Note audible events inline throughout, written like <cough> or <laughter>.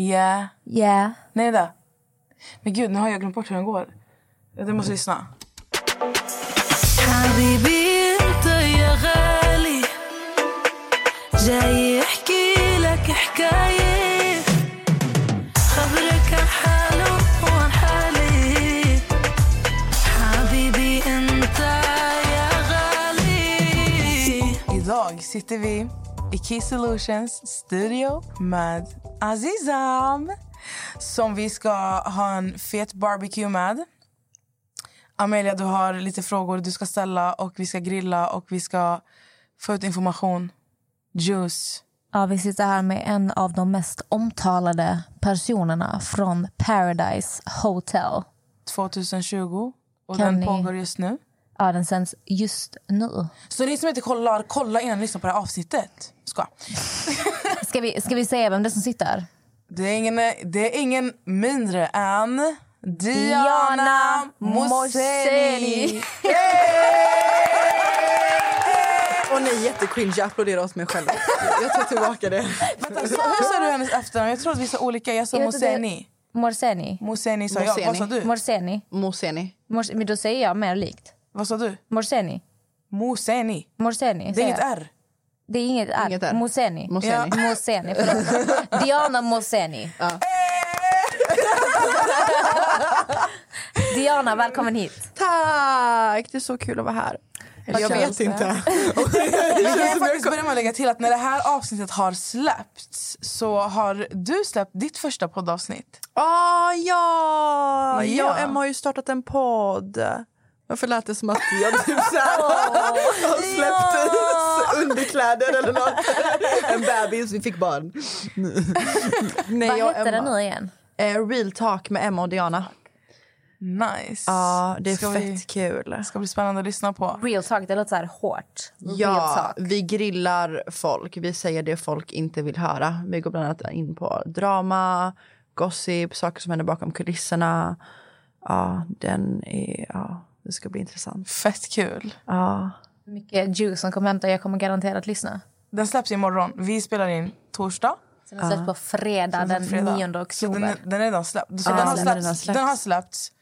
Yeah. Yeah. Nej, vänta. Men gud, nu har jag glömt bort hur den går. Jag måste lyssna. Idag sitter vi i Key Solutions studio med Azizam som vi ska ha en fet barbecue med. Amelia, du har lite frågor du ska ställa och vi ska grilla och vi ska få ut information. Juice. Ja, vi sitter här med en av de mest omtalade personerna från Paradise Hotel. 2020 och Kan den ni- pågår just nu. Ja, den sänds just nu. Så ni som inte kollar, kolla innan ni lyssnar på det här avsnittet. Ska. <laughs> Ska vi, ska vi säga vem det är som sitter? Det är ingen, det är ingen mindre än Diana Diana. Mosseni. Och ni jättecringe applåderar åt mig själva. Jag tar tillbaka det. Vänta, hur sa du hennes efternamn? Jag tror att vi sa olika. Jag sa Jag. Mosseni. Morseni. Mosseni sa jag. Vad sa du? Morseni. Moseni. Mors, men då säger jag mer likt. Vad sa du? Morseni. Mosseni. Morseni. Det är inget. R. Det är inget R. Inget R. Moseni. Moseni. Ja, Moseni, förlåt. <laughs> Diana Moseni. <laughs> Diana, välkommen hit. Tack! Det är så kul att vara här. Eller jag vet inte. <laughs> Vi kan faktiskt börja med att lägga till att när det här avsnittet har släppts så har du släppt ditt första poddavsnitt. Ah, ja! Ja. Jag och Emma har ju startat en podd. Varför lät det som att jag typ så här har släppt underkläder eller något? En bebis, vi fick barn. Nej, Vad heter den nu igen? Eh, Real talk med Emma och Diana. Nice. Ja, det är Ska fett vi- kul. Det ska bli spännande att lyssna på. Real talk, det låter så här hårt. Real Ja, talk. vi grillar folk. Vi säger det folk inte vill höra. Vi går bland annat in på drama, gossip, saker som händer bakom kulisserna. Ja, den är... Ja, det ska bli intressant. Fett kul. Ja. Mycket juice som kommer hämta. Jag kommer garanterat lyssna. Den släpps imorgon. Vi spelar in torsdag. Sen den släpps på fredag den fredag. 9 Så den, oktober. är- den är redan släppt. Så Ja, den, har den släppts, släppt. den har släppts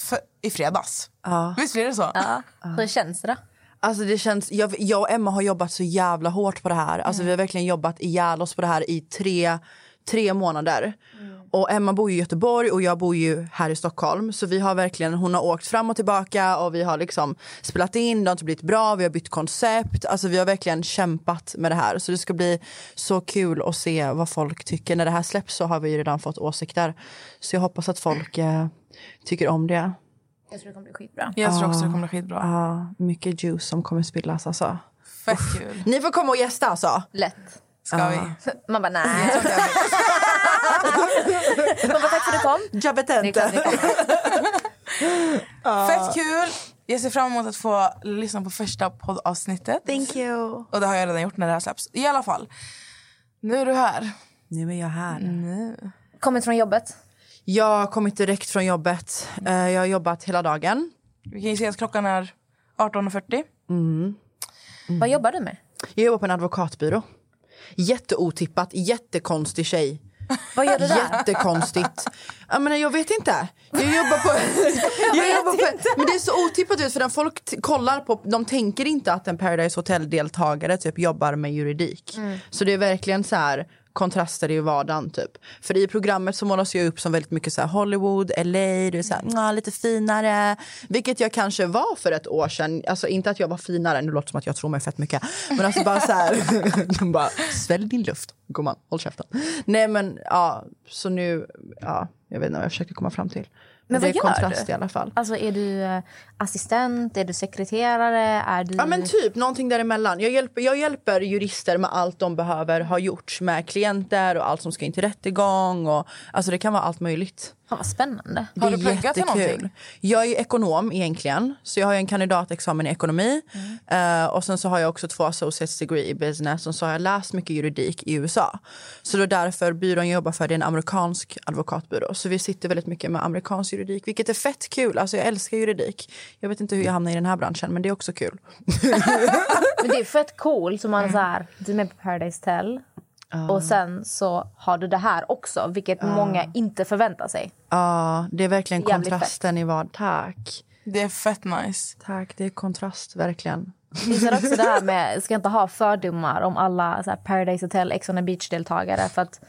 för, i fredags. Ja. Visst blir det så? Ja. Hur känns det då? Alltså det känns, jag, jag och Emma har jobbat så jävla hårt på det här. Alltså Vi har verkligen jobbat ihjäl oss på det här i tre, tre månader. Och Emma bor ju i Göteborg och jag bor ju här i Stockholm. Så vi har verkligen, hon har åkt fram och tillbaka och vi har liksom spelat in, det har inte blivit bra, vi har bytt koncept. Alltså vi har verkligen kämpat med det här. Så det ska bli så kul att se vad folk tycker. När det här släpps så har vi ju redan fått åsikter. Så jag hoppas att folk eh, tycker om det. Jag tror det kommer bli skitbra. Jag tror också det kommer bli skitbra. Ja, mycket juice som kommer spillas alltså. Fett kul. Ni får komma och gästa alltså. Lätt. Ska vi? Man bara nej. <laughs> Bara tack för att du kom. Kommer. <laughs> Fett kul. Jag ser fram emot att få lyssna på första poddavsnittet. Thank you. Och det har jag redan gjort när det här släpps. I alla fall. Nu är du här. Nu är jag här. Kommit från jobbet. Jag har kommit direkt från jobbet. Eh, Jag har jobbat hela dagen. Vi kan ju se att klockan är 18.40. Vad jobbar du med? Jag jobbar på en advokatbyrå. Jätteotippat, jättekonstig tjej. Vad gör du där? Jättekonstigt. Jag, menar, jag vet inte. Jag jobbar på... <laughs> jag jobbar på men det är så otippat ut för när folk kollar på... De tänker inte att en Paradise Hotel-deltagare typ jobbar med juridik. Så det är verkligen så här kontraster i vardagen typ. För i programmet så målas jag upp som väldigt mycket så här Hollywood, LA, det är så här, lite finare. Vilket jag kanske var för ett år sedan. Alltså inte att jag var finare, nu låter det som att jag tror mig fett mycket. Men alltså bara så här, <laughs> de bara svälj din luft gumman, håll käften. Nej men ja, så nu, ja, jag vet inte vad jag försöker komma fram till. Men det vad är gör kontrast du? i alla fall. Alltså är du eh, assistent, är du sekreterare, är du... Ja men typ någonting däremellan. Jag hjälper, jag hjälper jurister med allt de behöver ha gjort med klienter och allt som ska in till rättegång. Och, alltså det kan vara allt möjligt. Fan vad spännande. Har du pluggat till någonting? Jag är ekonom egentligen. Så jag har en kandidatexamen i ekonomi. Eh, och sen så har jag också två associates degree i business. Och så har jag läst mycket juridik i USA. Så det är därför byrån jag jobbar för det är en amerikansk advokatbyrå. Så vi sitter väldigt mycket med amerikansk juridik. Vilket är fett kul. Alltså jag älskar juridik. Jag vet inte hur jag hamnade i den här branschen men det är också kul. <laughs> <laughs> Men det är fett coolt. Så man så här, du är med på Paradise Tell. Och sen så har du det här också, vilket många inte förväntar sig. Ja, det är verkligen Jävligt kontrasten i vad. Tack. Det är fett nice. Tack, det är kontrast verkligen. Det är också det här <laughs> med, ska inte ha fördomar om alla så här, Paradise Hotel, Ex on the Beach-deltagare. För att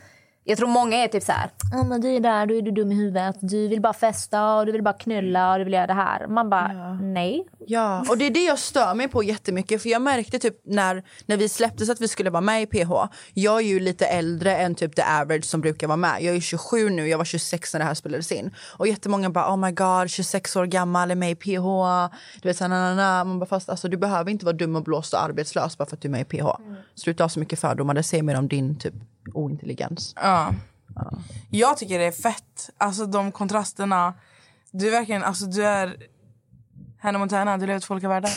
jag tror många är typ så här, "Ja, men du är där, du är du dum i huvudet, du vill bara festa och du vill bara knulla och du vill göra det här. Man bara, nej. Ja, och det är det jag stör mig på jättemycket. För jag märkte typ när, när vi släpptes att vi skulle vara med i PH. Jag är ju lite äldre än typ the average som brukar vara med. Jag är 27 nu, jag var 26 när det här spelades in. Och jättemånga bara oh my god, 26 år gammal, är med i PH. Du vet så na, na, na. Man bara, fast alltså, du behöver inte vara dum och blåst och arbetslös bara för att du är med i PH. Sluta ha så mycket fördomar, det säger mer om din typ ointelligens. Ja. Jag tycker det är fett. Alltså de kontrasterna. Du är verkligen, alltså du är Hannah Montana, du lever två olika världar.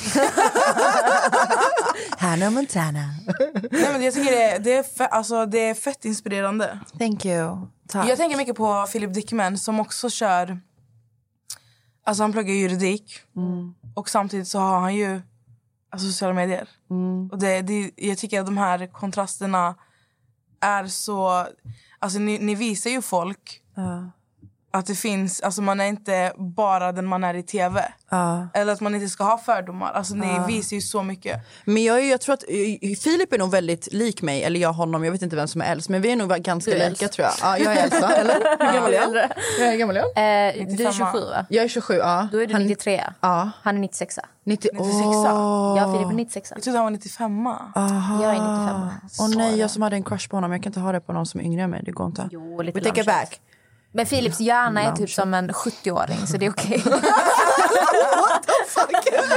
<laughs> Hannah Montana. Nej, men jag tycker det är, det, är fett, alltså, det är fett inspirerande. Thank you. Tack. Jag tänker mycket på Philip Dickman som också kör... Alltså han pluggar juridik och samtidigt så har han ju alltså, sociala medier. Och det, det, jag tycker att de här kontrasterna är så... Alltså ni, ni visar ju folk uh att det finns... Alltså man är inte bara den man är i tv. Eller att man inte ska ha fördomar. Alltså ni visar ju så mycket. Men jag, är- jag tror att eh, Filip är nog väldigt lik mig, eller jag honom, jag vet inte vem som är äldst, men vi är nog ganska är lika tror jag. Ja, jag är va? Eller? <laughs> Hur gammal är jag? Jag är gammal jag? Eh, du är 27 va? Jag är 27, ja. Då är du Han- 93. Ja. Han är 96. 90, 96. Jag Filip är 96. Jag trodde han var 95. Jag är 95. Åh nej, jag som hade en crush på honom. Jag kan inte ha det på någon som är yngre än mig. Det går inte. Jo, lite We take it back. Men Philips hjärna är typ som en 70-åring så det är okej. <laughs>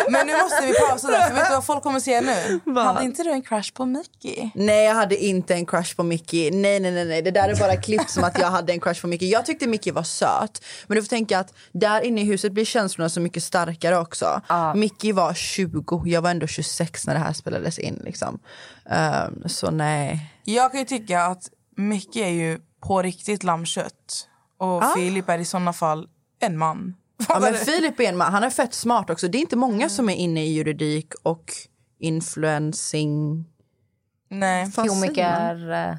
Men nu måste vi pausa där, för vet du vad folk kommer säga nu? Hade inte du en crush på Mickey? Nej, jag hade inte en crush på Mickey. Nej, nej, nej, nej. Det där är bara klippt som att jag hade en crush på Mickey. Jag tyckte Mickey var söt. Men du får tänka att där inne i huset blir känslorna så mycket starkare också. Mickey var 20, jag var ändå 26 när det här spelades in. Liksom. Ehm, så nej. Jag kan ju tycka att Mickey är ju på riktigt lammkött. Och Filip är i såna fall en man. <laughs> Ja, men Filip är en man. Han är fett smart också. Det är inte många som är inne i juridik och influencing. Nej. Komiker. eh,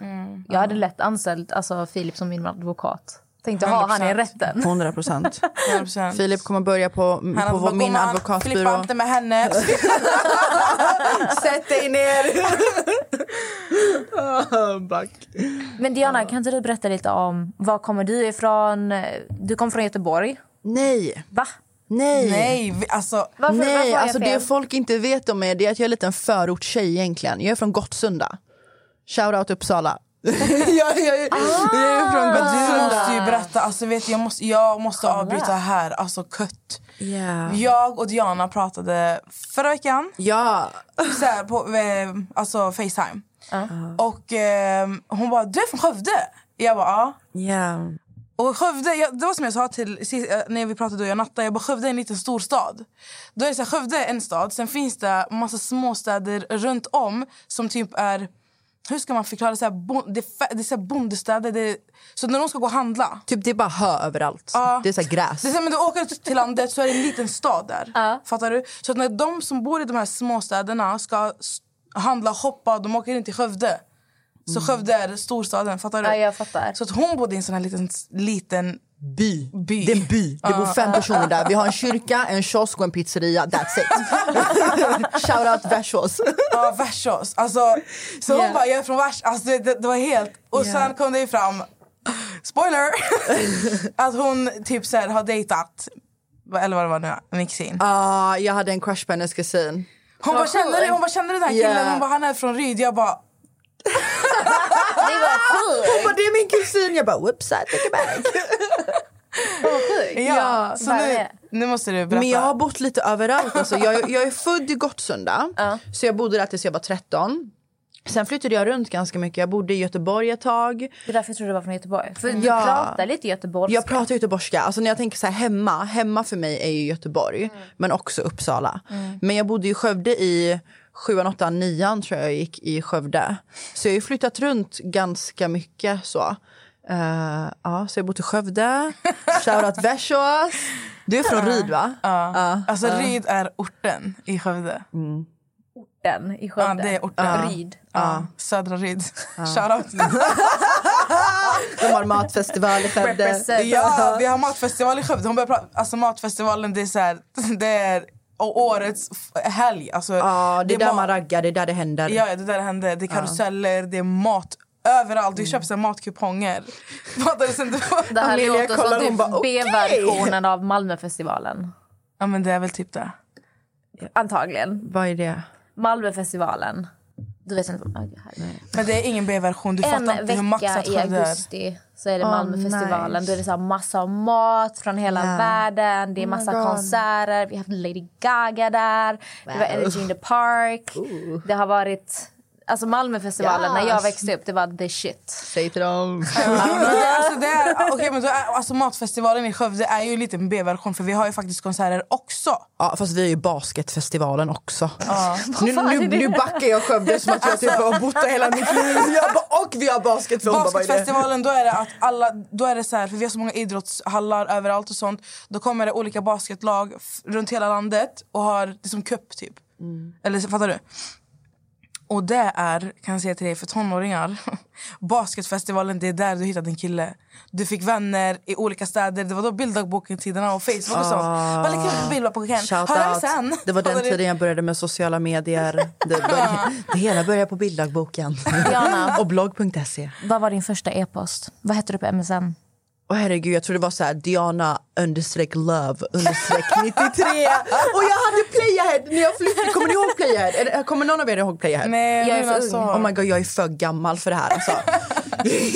Jag hade lätt anställt alltså, Filip som min advokat. Tänkte ha han i 100%. rätten. 100 procent. 100%. Filip kommer börja på, Han på bara, min "Gumman, advokatbyrå. Filippa inte med henne. <laughs> Sätt dig ner! <laughs> Men Diana, kan inte du berätta lite om var kommer du ifrån? Du kommer från Göteborg. Nej, Va? nej. Nej, alltså. Varför, varför Nej, jag alltså fel? det folk inte vet om mig det är att jag är en liten förortstjej egentligen. Jag är från Gottsunda. Shoutout Uppsala. <laughs> jag, jag, jag är från Du Gottsunda. måste ju berätta. Alltså, vet, du, jag måste, jag måste avbryta här. Alltså kött. Yeah. Jag och Diana pratade förra veckan Ja. så här, på eh, alltså Facetime. Och eh, hon bara, du är från Skövde? Jag bara, ja. Yeah. Och Skövde, jag, det var som jag sa till eh, när vi pratade då jag nattade, jag bara Skövde är en liten storstad. Då är det så här, Skövde är en stad, sen finns det massa småstäder runt om som typ är, hur ska man förklara, så här, bon, det, är det är så här bondestäder. Det är, så när de ska gå och handla, Typ det är bara hö överallt. Ja. Det är så gräs. det är så här, men du åker ut till landet så är det en liten stad där. Fattar du? Så att när de som bor i de här småstäderna ska handla och shoppa, de åker in till Skövde. Så Skövde är storstaden, fattar du? Ja, jag fattar. Så att hon bodde i en sån här liten, liten by. By. Det är en by. Det bor fem personer där. Vi har en <laughs> kyrka, en kiosk och en pizzeria. That's it. <laughs> Shoutout Värsås. Ja, Värsås. Alltså, så hon Yeah. bara, jag är från Värs. Alltså, det, det, var helt... Och Yeah. sen kom det ju fram, spoiler, <laughs> att hon typ så här, har dejtat, eller vad det var nu, Mixin. Ah, jag hade en crush på hennes kusin. Hon bara, känner hon bara, känner den här killen? Yeah. Hon bara, han är från Ryd. Jag bara, Det var sjukt. Hon bara, det är min kusin. Jag bara, whoops, I take it back. <laughs> Ja, så Vad är nu, det? nu måste du berätta. Men jag har bott lite överallt. Alltså. Jag, jag är född i Gottsunda, så jag bodde där tills jag var 13. Sen flyttade jag runt ganska mycket. Jag bodde i Göteborg ett tag. Det är därför jag trodde du var från Göteborg. För du Ja. pratar lite göteborgska. Jag pratar göteborgska. Alltså när jag tänker så här hemma, hemma för mig är ju Göteborg, men också Uppsala. Men jag bodde i Skövde i sjuan, åttan, nian tror jag jag gick i Skövde. Så jag har ju flyttat runt ganska mycket så. Eh, ja, så jag har bott i Skövde. <laughs> Shoutout Vässås. Du är från Ryd va? Ja. Alltså Ryd är orten i Skövde. Den i Skövde. Ja, det är orten. Ryd. Ja. Södra Ryd. Shoutout. <laughs> De har matfestival i Skövde. Represent. Ja, vi har matfestival i Skövde. Hon börjar prata, alltså matfestivalen det är så här, <laughs> det är och årets helg. Alltså, Ja, det är där ma- man raggar, det är där det händer. Ja, det där hände. Det är karuseller, det är mat överallt. Du köper så matkuponger. <laughs> Det här låter som typ. B-versionen av Malmöfestivalen. ja, men det är väl typ det. Antagligen. Vad är det? Malmöfestivalen. Du vet inte vad här. Men det är ingen B-version. Du fattar En inte hur maxat i augusti så är det Malmöfestivalen. nice. Då är det så här massa mat från hela Ja. världen. Det är massa konserter. Vi har haft Lady Gaga där. Det var Energy in the Park. Det har varit... Alltså Malmöfestivalen, när jag Yes. växte upp, det var the shit. Säg till dem. Ja, men det, alltså, det är, okej, men då är, alltså, matfestivalen i Skövde är ju en liten B-version för vi har ju faktiskt konserter också. Ja, fast vi är ju basketfestivalen också. Nu, nu, nu backar jag Skövde som att jag typ har bott där hela mitt liv. Jag bara, och vi har basket. Basketfestivalen, då är det att alla, då är det så här, för vi har så många idrottshallar överallt och sånt. Då kommer det olika basketlag runt hela landet och har det som cup typ. Eller så- fattar du? Och det är, kan jag säga till dig, för tonåringar. <laughs> Basketfestivalen, det är där du hittade en kille. Du fick vänner i olika städer. Det var då bilddagboken-tiderna och Facebook och sånt. Vad lägger upp på bilddagboken? Hör sen. Det var <laughs> den tiden jag började med sociala medier. Det, började, <laughs> det hela började på bilddagboken. Och blogg.se. Vad var din första e-post? Vad hette du på MSN? Och herregud, jag tror det var så här Diana understreck love understreck <laughs> 93. Och jag hade Playahead när jag flyttade. Kommer ni ihåg Playahead? Kommer någon av er ihåg Playahead? Nej, Jag är för ung. Oh my god, jag är för gammal för det här alltså. <laughs>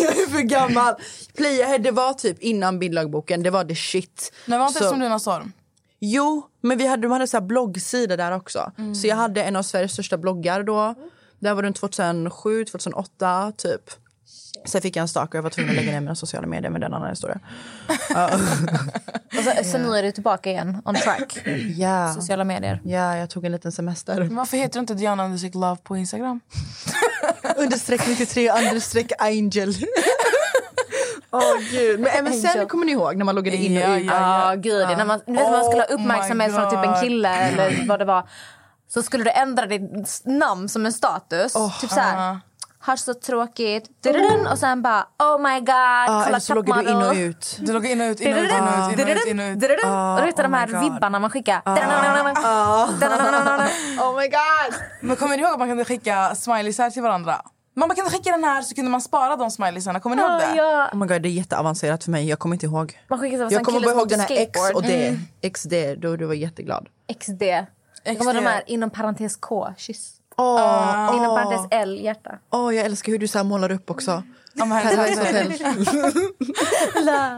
jag är för gammal. Playahead, det var typ innan bilddagboken, det var the shit. Men var inte det Så- som Luna Storm? Jo, men vi hade, de hade så här bloggsida där också. Så jag hade en av Sveriges största bloggar då. Det var runt 2007, 2008 typ. Sen fick jag en stalker och jag var tvungen att lägga ner mina sociala medier med den annan historia. <laughs> Och så, så nu är du tillbaka igen, on track. <clears throat> Ja, Sociala medier. ja, jag tog en liten semester. Men Varför heter du inte Diana Understreck Love på Instagram? <laughs> Understreck 93, understreck angel. <laughs> Åh gud. Men MSN kommer ni ihåg när man loggade in och Ja, ut? Ja, gud. När man, när man skulle ha Oh uppmärksamhet från typ en kille eller <clears throat> vad det var. Så skulle du ändra ditt namn som en status. typ så här. Har så tråkigt. Dududun, Och sen bara oh my god. Ja, kolla eller så loggar du in och ut. Du loggar in och ut, in och ut, in och ut, in och ut, in och ut. Dududun. Och du vet de oh här vibbarna man skickar. Oh my god! Men kommer ni ihåg att man kunde skicka smileysar till varandra? Man kunde skicka den här så kunde man spara de smileysarna. Kommer ni ihåg det? Ja, Oh my god, det är jätteavancerat för mig. Jag kommer inte ihåg. man skickar så Jag kommer bara ihåg den här X och D. XD, då du var jätteglad. XD. Det var de här inom parentes K, kyss. Åh, Inom parentes L, hjärta. åh, jag älskar hur du så här målar upp också. Paradise Hotel.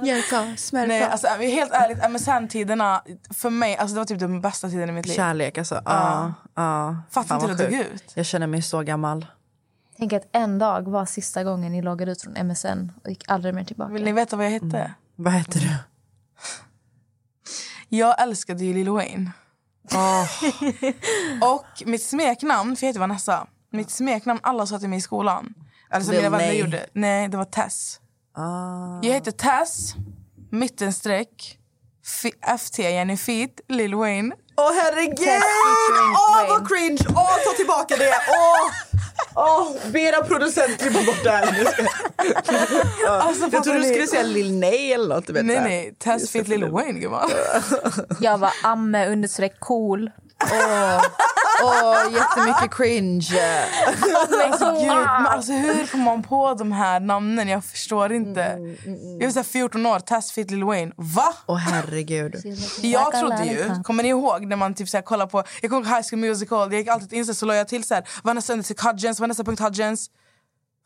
Hjärta, smärta. Nej, alltså, helt ärligt, MSN-tiderna för mig, alltså, det var typ den bästa tiden i mitt liv. Kärlek alltså. Ja. ja. Fattar inte hur det dog ut. Jag känner mig så gammal. Tänk att en dag var sista gången ni loggade ut från MSN och gick aldrig mer tillbaka. Vill ni veta vad jag hette? Vad heter du? Jag älskade ju Lil Wayne. <laughs> och mitt smeknamn, för jag heter Vanessa. Mitt smeknamn alla sa till mig i skolan. Alltså Lil mina vänner gjorde. Nej, det var Tess. Ah. Jag heter Tess, mittenstreck, FT, Jenny Feet, Lil Wayne. Åh herregud! featuring Åh Wayne. vad cringe! Åh ta tillbaka det! Åh! Åh, be era producent klippa bort det här. Alltså, Jag trodde du skulle säga Lil Nay eller något. du Vet, Nej, nej. Tess, Feet, Lil Wayne, gumman. Jag var amme understreck cool. Åh, jättemycket cringe. <laughs> Alltså, gud, men alltså, hur kom man på de här namnen? Jag förstår inte. Jag var så här 14 år, Tess, Feet, Lil Wayne. Va? Åh herregud. Jag trodde ju, kommer ni ihåg när man typ så här kollar på, jag kommer ihåg High School Musical, jag gick alltid in så la jag till så här, Vanessa understreck Hudgens, Vanessa.Hudgens.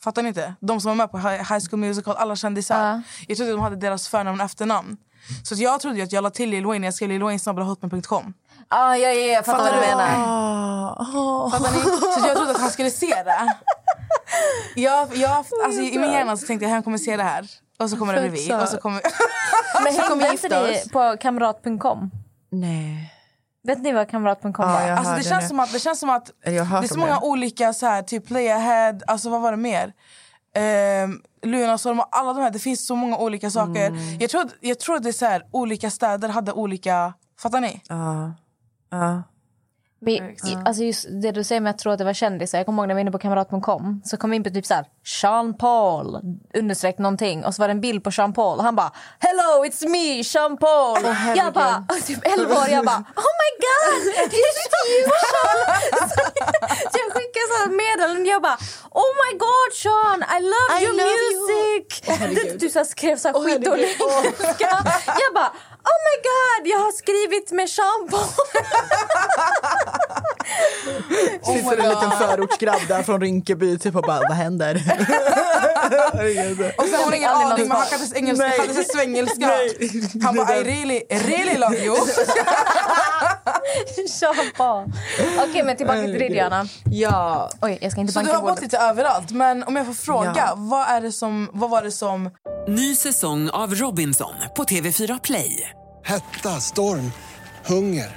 Fattar ni inte? De som var med på Hi- High School Musical, alla kändisar. Ja. Jag trodde de hade deras förnamn och efternamn. Så att jag trodde ju att jag la till Lil Wayne. Jag skrev Lil Wayne hotmail.com. Ah, ja, ja, ja, jag fattar vad du menar. Ah. Fattar ni? Så jag trodde att han skulle se det. Jag, jag, alltså, I min hjärna så tänkte jag han kommer se det här. Och så kommer det bli vi. Och så kommer... <laughs> Men kommer hängde gifta inte ni oss. på kamrat.com? Nej. Vet ni vad kamrat.com Ja, jag Alltså, det, känns nu. som att, det känns som att det är så många det. olika, så här, typ play ahead, alltså vad var det mer? Um, Lunarsholm och alla de här, det finns så många olika saker. Mm. Jag tror, jag tror att det är så här, olika städer hade olika, fattar ni? Ja. Ja. Men, alltså just det du säger med att tro att det var kändisar. Jag kommer ihåg när vi var inne på kamrat.com så kom vi in på typ så här Sean Paul understreck någonting och så var det en bild på Sean Paul och han bara Hello it's me Sean Paul. jag bara typ 11 år jag bara Oh my god it's you Sean. så, så jag skickade så här ett meddelande jag bara Oh my god Sean I love I your love music. herregud. Du, du så här skrev så här skitdålig engelska. Jag bara Oh my god jag har skrivit med Sean Paul. <laughs> Sitter en liten förortsgrabb där från Rinkeby typ och bara vad händer? Och sen har hon ingen aning, men han kan inte engelska, han kan inte svengelska. Han bara I really, really love you. <laughs> Okej, men tillbaka till dig, Diana. ja. Oj, jag ska inte Så du har bott bordet. lite överallt. Men om jag får fråga, Ja. vad, är det som, vad var det som... Ny säsong av Robinson på TV4 Play. Hetta, storm, hunger.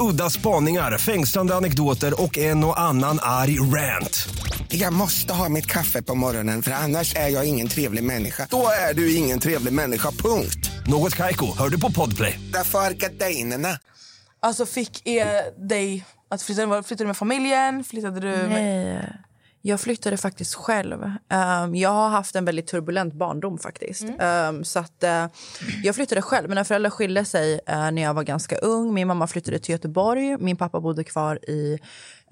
Udda spaningar, fängslande anekdoter och en och annan arg rant. Jag måste ha mitt kaffe på morgonen för annars är jag ingen trevlig människa. Då är du ingen trevlig människa, punkt. Något Kaiko, hör du på Podplay. Därför är gardinerna. Alltså fick er dig att flytta? Flyttade du med familjen? Flyttade du med... Nej. Jag flyttade faktiskt själv. Ehm, jag har haft en väldigt turbulent barndom faktiskt. Ehm, så att, eh, jag flyttade själv. Mina föräldrar skilde sig eh, när jag var ganska ung. Min mamma flyttade till Göteborg. Min pappa bodde kvar i...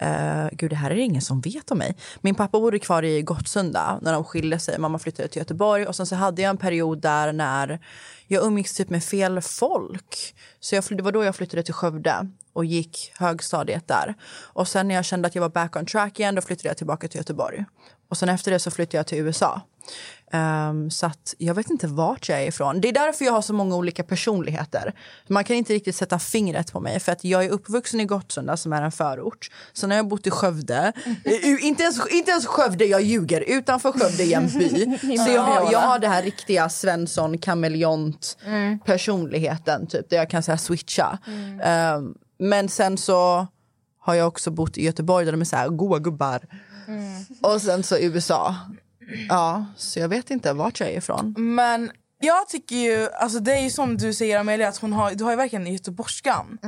Uh, gud, det här är det ingen som vet om mig. Min pappa bodde kvar i Gottsunda när de skilde sig. Mamma flyttade till Göteborg. Och sen så hade jag en period där när jag umgicks typ med fel folk. Så jag, det var då jag flyttade till Skövde och gick högstadiet där. Och sen när jag kände att jag var back on track igen, då flyttade jag tillbaka till Göteborg. Och sen efter det så flyttade jag till USA. Ehm, så jag vet inte vart jag är ifrån. Det är därför jag har så många olika personligheter. Man kan inte riktigt sätta fingret på mig för att jag är uppvuxen i Gottsunda som är en förort. Sen har jag bott i Skövde. Eh, inte, ens, inte ens Skövde, jag ljuger. Utanför Skövde i en by. <laughs> Så jag har, jag har det här riktiga Svensson kameleont personligheten typ där jag kan säga switcha. Ehm, men sen så har jag också bott i Göteborg där de är så här goa gubbar. Och sen så USA. Ja, så jag vet inte vart jag är ifrån. Men jag tycker ju, alltså det är ju som du säger Amelia, att hon har, du har ju verkligen göteborgskan.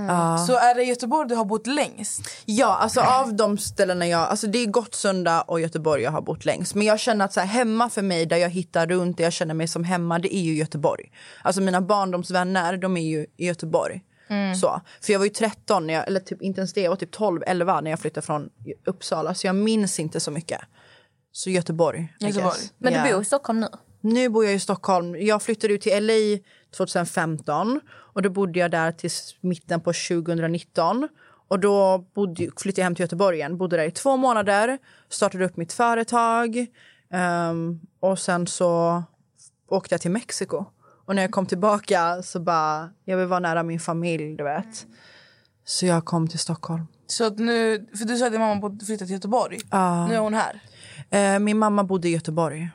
Så är det Göteborg du har bott längst? Ja, alltså av de ställena jag... Alltså det är Gottsunda och Göteborg jag har bott längst. Men jag känner att så här, hemma för mig, där jag hittar runt, där jag känner mig som hemma, det är ju Göteborg. Alltså mina barndomsvänner, de är ju i Göteborg. Så. För jag var ju 13, när jag, eller typ inte ens det, jag var typ 12, 11 när jag flyttade från Uppsala. Så jag minns inte så mycket. Så Göteborg. Göteborg. Men du bor i Stockholm nu? Nu bor jag i Stockholm. Jag flyttade ut till LA 2015 och då bodde jag där till mitten på 2019. Och då bodde, flyttade jag hem till Göteborg igen. Bodde där i två månader, startade upp mitt företag ehm, och sen så åkte jag till Mexiko. Och när jag kom tillbaka så bara, jag vill vara nära min familj, du vet. Så jag kom till Stockholm. Så att nu, för du sa att din mamma flyttade till Göteborg. Nu är hon här. Eh, min mamma bodde i Göteborg.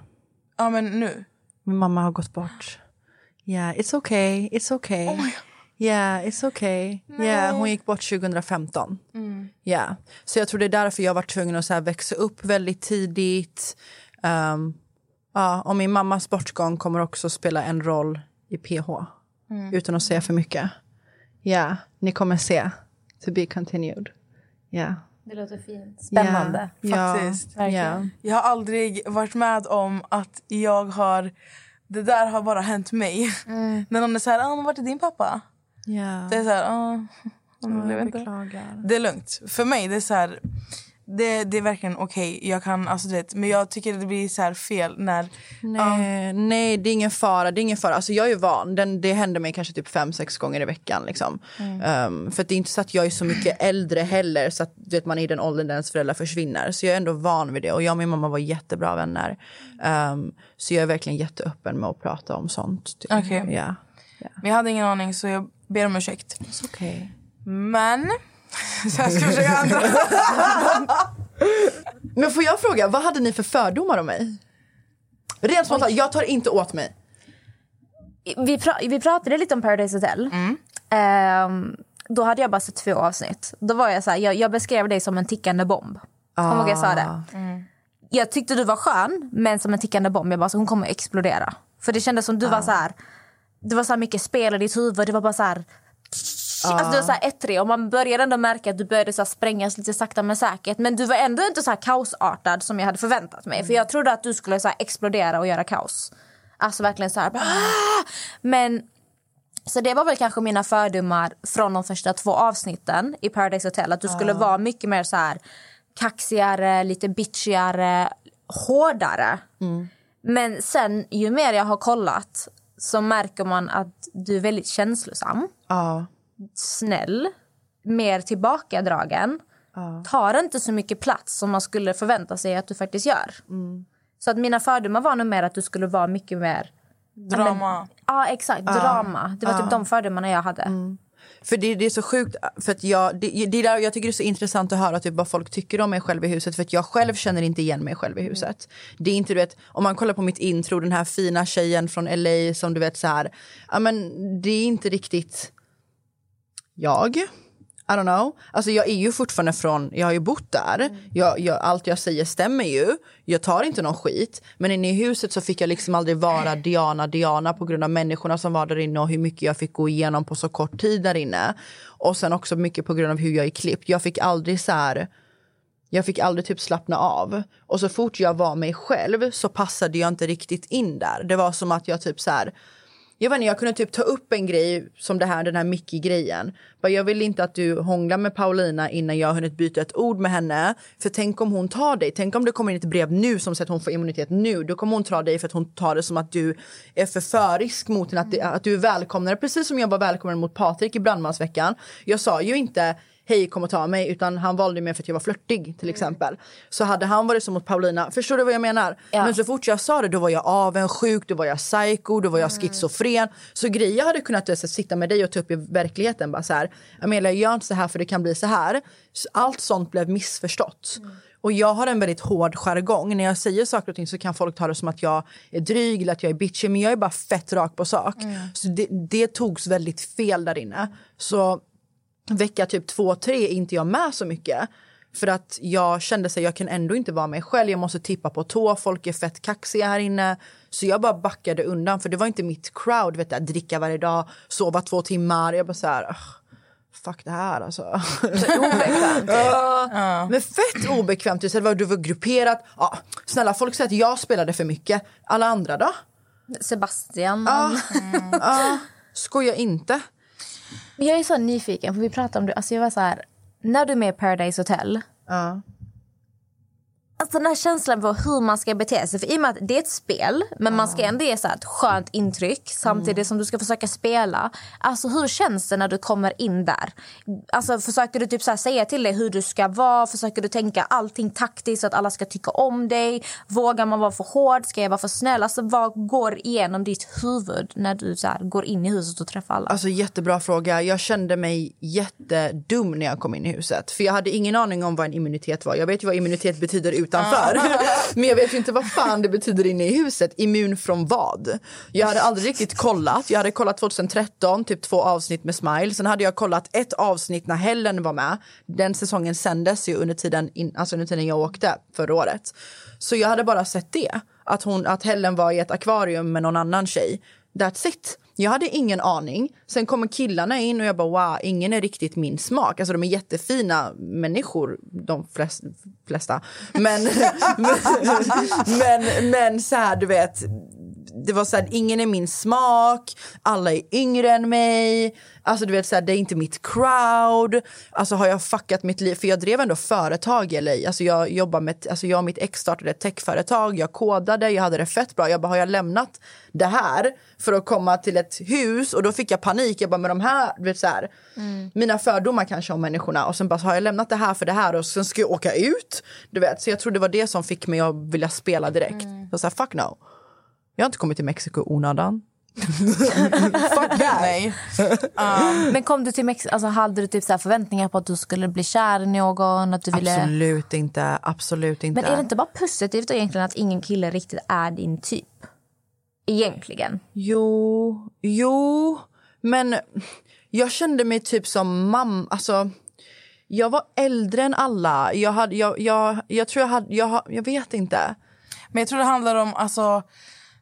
Ja men nu. Min mamma har gått bort. Yeah, it's okay, it's okay. yeah, it's okay. Yeah, hon gick bort 2015. Yeah. Så jag tror det är därför jag var tvungen att så växa upp väldigt tidigt. Um, ja, och min mammas bortgång kommer också spela en roll i PH. Utan att säga för mycket. Ja, ni kommer se. To be continued. Yeah. Det låter fint. Spännande. Ja. Faktiskt. Verkligen. Jag har aldrig varit med om att jag har... Det där har bara hänt mig. När någon är så här, ah, vart är din pappa? Ja. Det är så här, ah, jag blev jag inte. beklagar. Det är lugnt. För mig det är så här, det, det är verkligen okej. Jag kan, alltså, du vet, men jag tycker det blir så fel när... Nej, nej, det är ingen fara. Det är ingen fara. Alltså, jag är ju van. Den, det händer mig kanske typ fem, sex gånger i veckan. Liksom. Um, för att det är inte så att jag är så mycket <clears throat> äldre heller så att du vet, man är i den åldern där ens föräldrar försvinner. Så jag är ändå van vid det. Och jag och min mamma var jättebra vänner. Um, så jag är verkligen jätteöppen med att prata om sånt. Okej. Ja. Men jag hade ingen aning så jag ber om ursäkt. It's okay. Men... <laughs> Så jag ska försöka ändra. <laughs> Men får jag fråga, vad hade ni för fördomar om mig? Rent spontant, jag tar inte åt mig. Vi, pra- vi pratade lite om Paradise Hotel. Ehm, då hade jag bara sett två avsnitt. Då var jag så här, jag, jag beskrev dig som en tickande bomb. Kommer du ihåg jag sa det? Jag tyckte du var skön, men som en tickande bomb. Jag bara, så hon kommer att explodera. För det kändes som du var så här... Det var så här mycket spel i ditt huvud. Det var bara så här... Alltså du var så här ettrig och man började ändå märka att du började så sprängas lite sakta men säkert. Men du var ändå inte så här kaosartad som jag hade förväntat mig. För jag trodde att du skulle så explodera och göra kaos. Alltså verkligen så här... "Ah!" Men så det var väl kanske mina fördomar från de första två avsnitten i Paradise Hotel. Att du skulle vara mycket mer så här kaxigare, lite bitchigare, hårdare. Men sen ju mer jag har kollat så märker man att du är väldigt känslosam, Ja. Snäll, mer tillbakadragen. Tar inte så mycket plats som man skulle förvänta sig att du faktiskt gör. Så att mina fördomar var nog mer att du skulle vara mycket mer... Drama. Ja, exakt. Drama. Det var typ de fördomarna jag hade. För det, det är så sjukt, för att jag, det, det är där jag tycker det är så intressant att höra typ vad folk tycker om mig själv i huset. För att jag själv känner inte igen mig själv i huset. Det är inte, du vet, om man kollar på mitt intro, den här fina tjejen från LA som du vet så här, ja men det är inte riktigt jag. I don't know. Alltså jag är ju fortfarande från, jag har ju bott där. Jag, jag, allt jag säger stämmer ju. Jag tar inte någon skit. Men inne i huset så fick jag liksom aldrig vara Diana Diana på grund av människorna som var där inne och hur mycket jag fick gå igenom på så kort tid där inne. Och sen också mycket på grund av hur jag är klippt. Jag fick aldrig så här jag fick aldrig typ slappna av. Och så fort jag var mig själv så passade jag inte riktigt in där. Det var som att jag typ så här jag vet inte, jag kunde typ ta upp en grej som det här, den här Mickey-grejen. Jag vill inte att du hånglar med Paulina innan jag har hunnit byta ett ord med henne. För tänk om hon tar dig. Tänk om det kommer in ett brev nu som säger att hon får immunitet nu. Då kommer hon ta dig för att hon tar det som att du är för förisk mot henne. Att, att du är välkomnare. Precis som jag var välkommen mot Patrik i brandmansveckan. Jag sa ju inte hej kom och ta mig utan han valde mig för att jag var flörtig till exempel. Så hade han varit så mot Paulina, förstår du vad jag menar? Ja. Men så fort jag sa det då var jag avundsjuk, då var jag psycho, då var jag schizofren. Så grejer hade kunnat alltså, sitta med dig och ta upp i verkligheten bara så här, Amelia gör inte så här för det kan bli så här. Allt sånt blev missförstått. Och jag har en väldigt hård jargong. När jag säger saker och ting så kan folk ta det som att jag är dryg eller att jag är bitchig. Men jag är bara fett rak på sak. Så det, det togs väldigt fel där inne. Så vecka typ två, tre är inte jag med så mycket. För att jag kände att jag kan ändå inte vara mig själv. Jag måste tippa på tå. Folk är fett kaxiga här inne. Så jag bara backade undan. För det var inte mitt crowd. Vet du, dricka varje dag, sova två timmar. Jag bara så här... "Ugh, Fuck det här alltså. Obekvämt. <laughs> Ja. Men fett obekvämt. Du, var, du var grupperat. Ja, snälla, folk säger att jag spelade för mycket. Alla andra då? Sebastian. Ja. Ja. Skoja inte. Men Jag är så nyfiken, för vi pratade om det. Alltså jag var så här, när du är med i Paradise Hotel. Ja. Alltså den här känslan för hur man ska bete sig. För I och med att det är ett spel, men man ska ändå ge så ett skönt intryck samtidigt som du ska försöka spela. Alltså Hur känns det när du kommer in där? Alltså Försöker du typ så säga till dig hur du ska vara? Försöker du tänka allting taktiskt så att alla ska tycka om dig? Vågar man vara för hård? Ska jag vara för snäll? Alltså Vad går igenom ditt huvud när du så går in i huset och träffar alla? Alltså jättebra fråga. Jag kände mig jättedum när jag kom in i huset. För jag hade ingen aning om vad en immunitet var. Jag vet ju vad immunitet betyder utanför. <laughs> Men jag vet ju inte vad fan det betyder inne i huset. Immun från vad? Jag hade aldrig riktigt kollat. Jag hade kollat 2013, typ två avsnitt med Smile. Sen hade jag kollat ett avsnitt när Helen var med. Den säsongen sändes ju under tiden, in, alltså under tiden jag åkte förra året. Så jag hade bara sett det. Att, hon, att Helen var i ett akvarium med någon annan tjej. That's it. Jag hade ingen aning. Sen kommer killarna in och jag bara wow, ingen är riktigt min smak. Alltså de är jättefina människor, de flest, flesta. Men, <laughs> men, men så här, du vet, det var så här, ingen är min smak, alla är yngre än mig. Alltså du vet så här, det är inte mitt crowd. Alltså har jag fuckat mitt liv? För jag drev ändå företag i LA. Alltså jag jobbar med, alltså jag och mitt ex startade ett techföretag, jag kodade, jag hade det fett bra. Jag bara, har jag lämnat det här för att komma till ett hus? Och då fick jag panik. Jag bara, med de här, du vet så här, mina fördomar kanske om människorna. Och sen bara, har jag lämnat det här för det här och sen ska jag åka ut? Du vet, så jag tror det var det som fick mig att vilja spela direkt. Så så här, fuck no. Jag har inte kommit till Mexiko i onödan. <laughs> Fuck that. Nej. <laughs> Men kom du till Mexiko, alltså hade du typ så här förväntningar på att du skulle bli kär i någon? Att du ville... Absolut inte. Absolut inte. Men är det inte bara positivt egentligen att ingen kille riktigt är din typ? Egentligen. Jo, jo, men jag kände mig typ som mamma. Alltså, jag var äldre än alla. Jag, hade, jag, jag, jag tror jag hade... Jag, jag vet inte. Men jag tror det handlar om, alltså,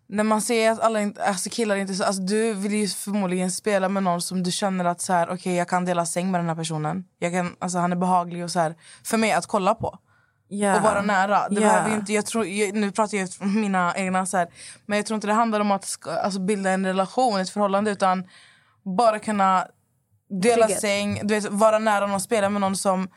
när man ser att alla inte, alltså killar inte så, alltså du vill ju förmodligen spela med någon som du känner att så här, okej jag kan dela säng med den här personen. Jag kan, alltså han är behaglig och så här, för mig att kolla på. Ja. Och vara nära. Det ju inte, jag tror, jag, nu pratar jag från mina egna så här, men jag tror inte det handlar om att alltså, bilda en relation, ett förhållande utan bara kunna dela Trygghet. säng, du vet, vara nära någon, spela med någon som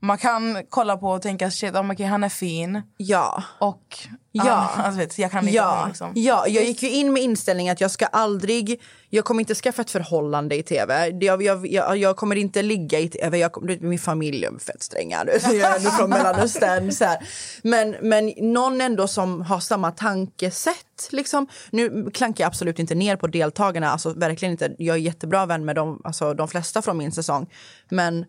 man kan kolla på och tänka shit, oh, okay, han är fin. Ja. Och Ja. alltså, vet, jag kan inte Ja, honom, liksom. ja, jag gick ju in med inställningen att jag ska aldrig, jag kommer inte skaffa ett förhållande i tv. Jag, jag, jag, jag kommer inte ligga i tv, jag, du min familj är fett stränga. Jag är ändå från Mellanöstern. Så här. Men, men någon ändå som har samma tankesätt. Liksom. Nu klankar jag absolut inte ner på deltagarna, alltså, verkligen inte. Jag är jättebra vän med dem, alltså, de flesta från min säsong. Men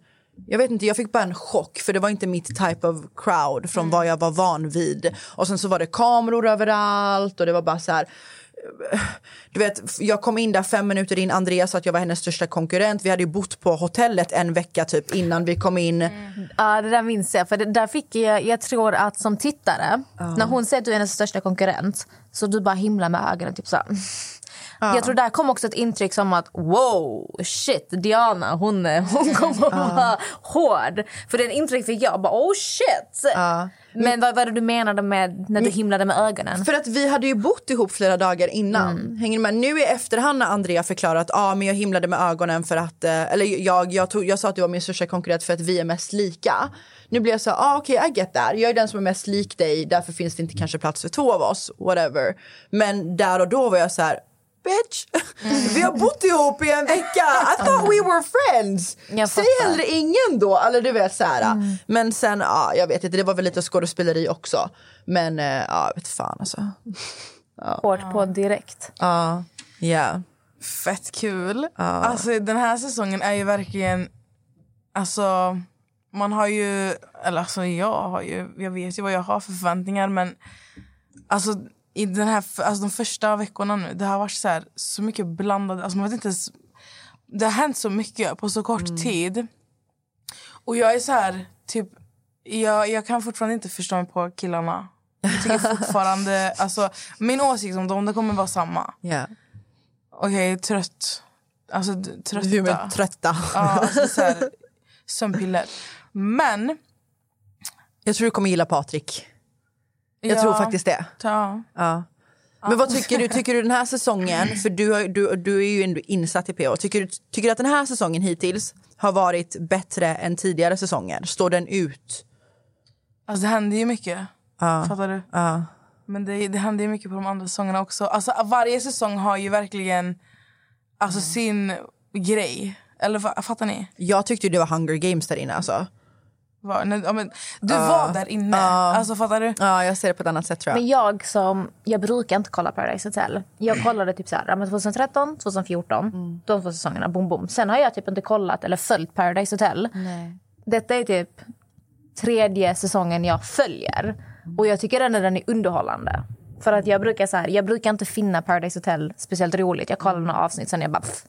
jag vet inte, jag fick bara en chock för det var inte mitt type of crowd från vad jag var van vid. Och sen så var det kameror överallt och det var bara så här du vet, jag kom in där fem minuter in, Andreas sa att jag var hennes största konkurrent. Vi hade ju bott på hotellet en vecka typ innan vi kom in. Ja, det där minns jag. För det, där fick jag, jag tror att som tittare, när hon säger att du är hennes största konkurrent, så du bara himlar med ögonen. Typ så här. Jag tror där kom också ett intryck som att wow, shit, Diana hon, hon kommer att vara hård. För det intryck fick jag, bara oh shit. Men vad var det du menade med när du himlade med ögonen? För att vi hade ju bott ihop flera dagar innan. Hänger ni med? Nu i efterhand när Andrea förklarar att ah, men jag himlade med ögonen för att, eh, eller jag, jag, tog, jag sa att du var min största konkurrent för att vi är mest lika. Nu blir jag så ah, okej I get that. Jag är den som är mest lik dig, därför finns det inte kanske plats för två av oss, whatever. Men där och då var jag så här, bitch, vi har bott ihop i en vecka. I thought we were friends. Jag Säg fattar. hellre ingen då. Eller du vet så här. Men sen, ja, jag vet inte, det var väl lite skådespeleri också. Men eh, ja, jag vet fan alltså. Hårt på direkt. Ja, ja. Fett kul. Alltså, den här säsongen är ju verkligen... Alltså, man har ju... Eller alltså, jag har ju... Jag vet ju vad jag har för förväntningar, men... Alltså, i den här, alltså, de första veckorna nu, det har varit så, här, så mycket blandade... Alltså, man vet inte ens, det har hänt så mycket på så kort tid. Och jag är så här, typ... Jag, jag kan fortfarande inte förstå mig på killarna. Jag tycker <laughs> fortfarande... Alltså, min åsikt om dem det kommer vara samma. ja. Okej, trött. Alltså trötta. Hur med trötta. Ja, alltså, så här, sömnpiller. Men... Jag tror du kommer gilla Patrik. Jag ja, tror faktiskt det. Ja. Ja. Men vad tycker du? Tycker du den här säsongen, för du, har, du, du är ju ändå insatt i PH. Tycker du, tycker du att den här säsongen hittills har varit bättre än tidigare säsonger? Står den ut? Alltså det händer ju mycket. Fattar du? Ja. Men det, det händer ju mycket på de andra säsongerna också. Alltså varje säsong har ju verkligen alltså, sin grej. Eller fa- fattar ni? Jag tyckte det var Hunger Games där inne alltså. Var, nej, ja, men, du var där inne. Alltså fattar du? Ja, jag ser det på ett annat sätt tror jag. Men jag som, jag brukar inte kolla Paradise Hotel. Jag kollade typ så här, ja, men 2013, 2014, de två säsongerna, boom boom. Sen har jag typ inte kollat eller följt Paradise Hotel. Detta är typ tredje säsongen jag följer. Och jag tycker ändå den är underhållande. För att jag brukar så här, jag brukar inte finna Paradise Hotel speciellt roligt. Jag kollar några avsnitt sen är jag bara pff,